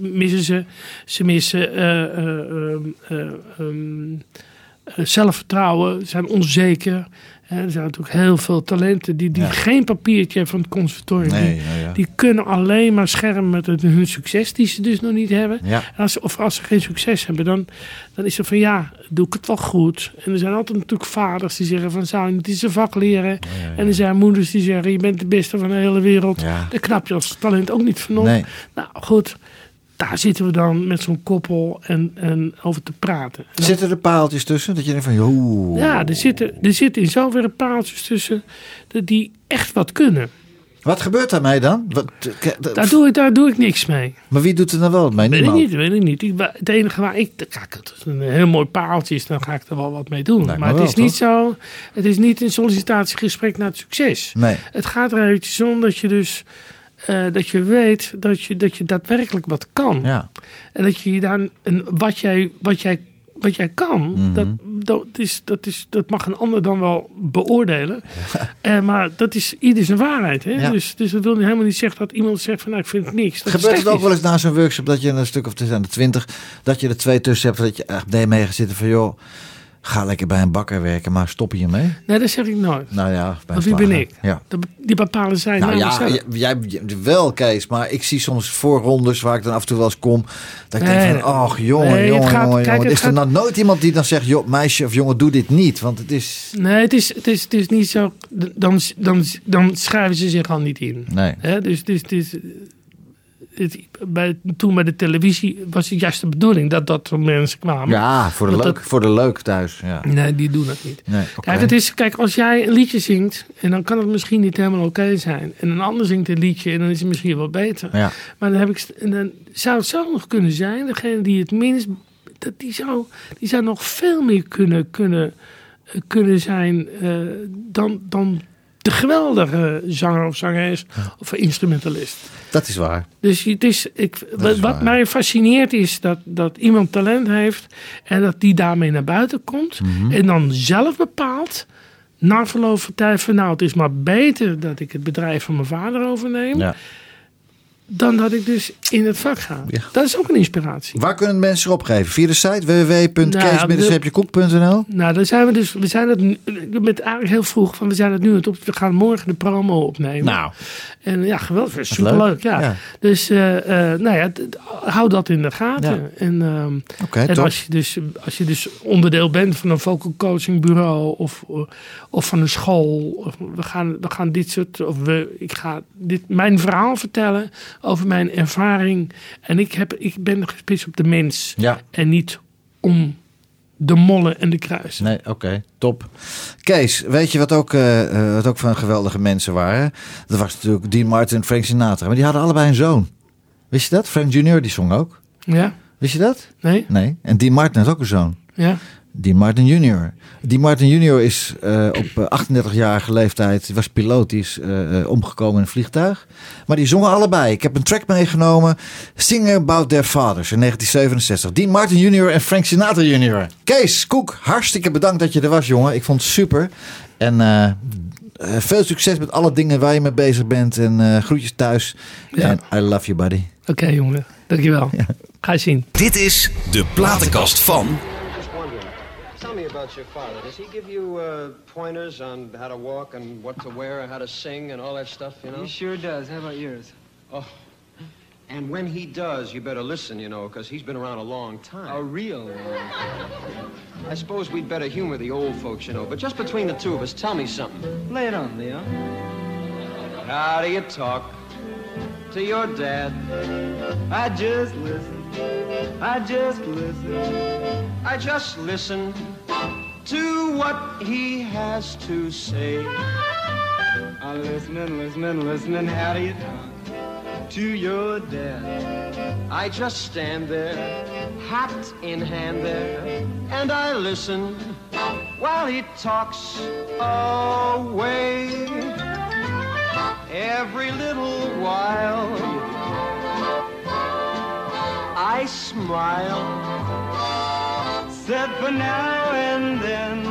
missen ze. Ze missen eh, eh, ehm, eh, ehm, eh, zelfvertrouwen, zijn onzeker. Er zijn natuurlijk heel veel talenten die, die Ja. geen papiertje hebben van het conservatorium. Nee, die, ja, ja. die kunnen alleen maar schermen met het- hun succes die ze dus nog niet hebben. Ja. En Als, ze- of als ze geen succes hebben, dan, dan is het van ja, doe ik het wel goed. En er zijn altijd natuurlijk vaders die zeggen van zou je niet eens een vak leren. En er zijn moeders die zeggen je bent de beste van de hele wereld. Ja. Daar knap je als talent ook niet van op. Nee. Nou goed, daar zitten we dan met zo'n koppel en, en over te praten. En Zitten er paaltjes tussen? Dat je denkt van, joh. ja, er zitten, er zitten in zoverre paaltjes tussen dat die echt wat kunnen. Wat gebeurt daarmee dan? Wat, dat- Daar doe, ik, daar doe ik niks mee. maar wie doet er dan wel wat mee? Weet ik niet, weet ik niet. Ik, het enige waar ik, kijk, het is een heel mooi paaltje is, dan ga ik er wel wat mee doen. Maar het wel, is niet zo, het is niet een sollicitatiegesprek naar het succes. Nee. Het gaat er eventjes om dat je dus, eh, dat je weet dat je, dat je daadwerkelijk wat kan. Ja. En dat je dan, en wat jij, wat jij, wat jij kan, Mhm. dat, dat, is, dat, is, dat mag een ander dan wel beoordelen. Eh, maar dat is ieder zijn waarheid. Hè? Ja. Dus, dus dat wil helemaal niet zeggen dat iemand zegt van nou, ik vind het niks. Dat Gebeurt het ook wel eens na zo'n workshop dat je een stuk of zijn er twintig, dat je er twee tussen hebt, dat je echt mee gaat zitten van joh, ga lekker bij een bakker werken, maar stop je hiermee? Nee, dat zeg ik nooit. Nou ja, bij Want wie ben ik? Ja. Die bepalen zij Nou ja, zelf. jij, jij wel Kees, maar ik zie soms voorrondes waar ik dan af en toe wel eens kom, dat ik Nee, denk van, ach jongen, Nee, jongen, gaat- jongen, kijk, jongen. het Is er nou nooit iemand die dan zegt, joh, meisje of jongen, doe dit niet, want het is... Nee, het is, het, is, het is niet zo. Dan, dan, dan schrijven ze zich al niet in. Nee. Dus het is, het bij, toen bij de televisie was het juist de bedoeling dat dat soort mensen kwamen. Ja, voor de, leuk, dat- voor de leuk thuis. Ja. Nee, die doen dat niet. Nee. Kijk, het is, kijk, als jij een liedje zingt, en dan kan het misschien niet helemaal oké zijn. En een ander zingt een liedje en dan is het misschien wel beter. Ja. Maar dan, heb ik, en dan zou het zo nog kunnen zijn, degene die het minst, dat die, zou, die zou nog veel meer kunnen, kunnen, eh, kunnen zijn eh, dan, dan de geweldige zanger of zangeres of instrumentalist. Dat is waar. Dus het is, ik, wat, is mij fascineert is dat, dat iemand talent heeft en dat die daarmee naar buiten komt Mhm. en dan zelf bepaalt na verloop van tijd van nou het is maar beter dat ik het bedrijf van mijn vader overneem Ja. Dan dat ik dus in het vak ga. Ja. Dat is ook een inspiratie. Waar kunnen mensen opgeven? Via de site www.kees-koek.nl Nou, dan zijn we dus, we zijn het met eigenlijk heel vroeg van we zijn het nu het op, we gaan morgen de promo opnemen. Nou. En ja, geweldig, leuk. superleuk, ja. Ja. Dus eh, eh, nou ja, hou dat in de gaten. Ja. En, ehm, en als je, dus, als je dus onderdeel bent van een vocal coaching bureau of, of van een school, of we gaan, we gaan dit soort, of we, ik ga dit, mijn verhaal vertellen over mijn ervaring. En ik, heb, ik ben gespitst op de mens Ja. en niet om de mollen en de kruisen. Nee, oké, top. Kees, weet je wat ook, eh, eh, wat ook van geweldige mensen waren? Dat was natuurlijk Dean Martin en Frank Sinatra. Maar die hadden allebei een zoon. Wist je dat? Frank Junior, die zong ook. Ja? Wist je dat? Nee? Nee. En Dean Martin had ook een zoon. Ja? Dean Martin Jr. Dean Martin Jr. is eh, op eh, 38-jarige leeftijd, die was piloot, die is eh, eh, omgekomen in een vliegtuig. Maar die zongen allebei. Ik heb een track meegenomen, Singing About Their Fathers in 1967. Dean Martin Jr. en Frank Sinatra Jr. Kees Koek, hartstikke bedankt dat je er was, jongen. Ik vond het super. En eh, eh, veel succes met alle dingen waar je mee bezig bent. En eh, groetjes thuis. Ja. En I love you, buddy. Oké, jongen. Dankjewel. Ga je zien. Dit is de platenkast van. About your father. Does he give you uh, pointers on how to walk and what to wear and how to sing and all that stuff, you know? He sure does. How about yours? Oh. And when he does, you better listen, you know, because he's been around a long time. A real. I suppose we'd better humor the old folks, you know, but just between the two of us, tell me something. Lay it on, Leo. How do you talk to your dad? I just listen. I just listen. I just listen to what he has to say. I'm listening, listening, listening. How do you talk to your dad? I just stand there, hat in hand there, and I listen while he talks away. Every little while, I smile. Said for now and then.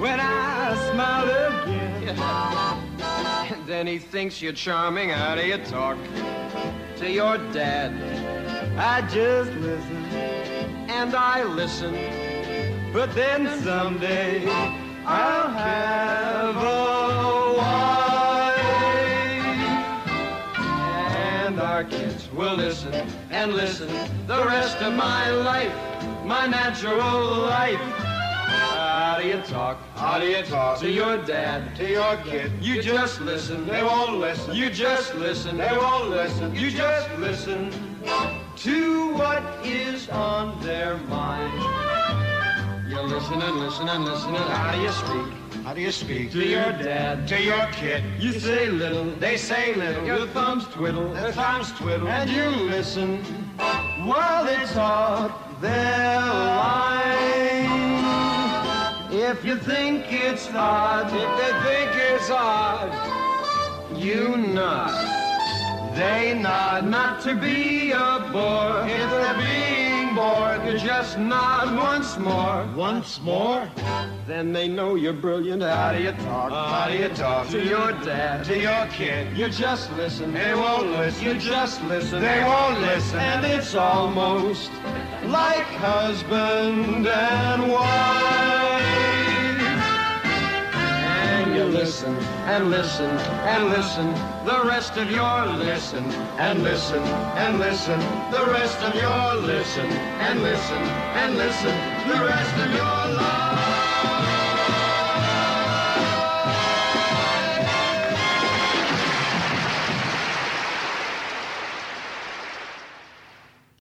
When I smile again. And then he thinks you're charming. How do you talk to your dad? I just listen. And I listen But then someday I'll have a wife. And our kids will listen and listen the rest of my life, my natural life. How do you talk? How do you talk to your dad? To your kid? You just listen. They won't listen. You just listen. They won't listen. You just listen to what is on their mind. You listen and listen and listen and how do you speak? How do you speak? To your dad. To your kid. You say little. They say little. Your thumbs twiddle. Their thumbs twiddle. And you listen while they talk their line. If you think it's odd, if they think it's odd, you nod. They nod not to be a bore. If they're being you just nod once more. Once more? Then they know you're brilliant. How do you talk? how do you talk? To your dad. To your kid. You just listen. They won't listen. You just listen. They won't listen. And it's almost like husband and wife. You listen and listen and listen the rest of your listen and listen and listen the rest of your listen and listen and listen the rest of your life.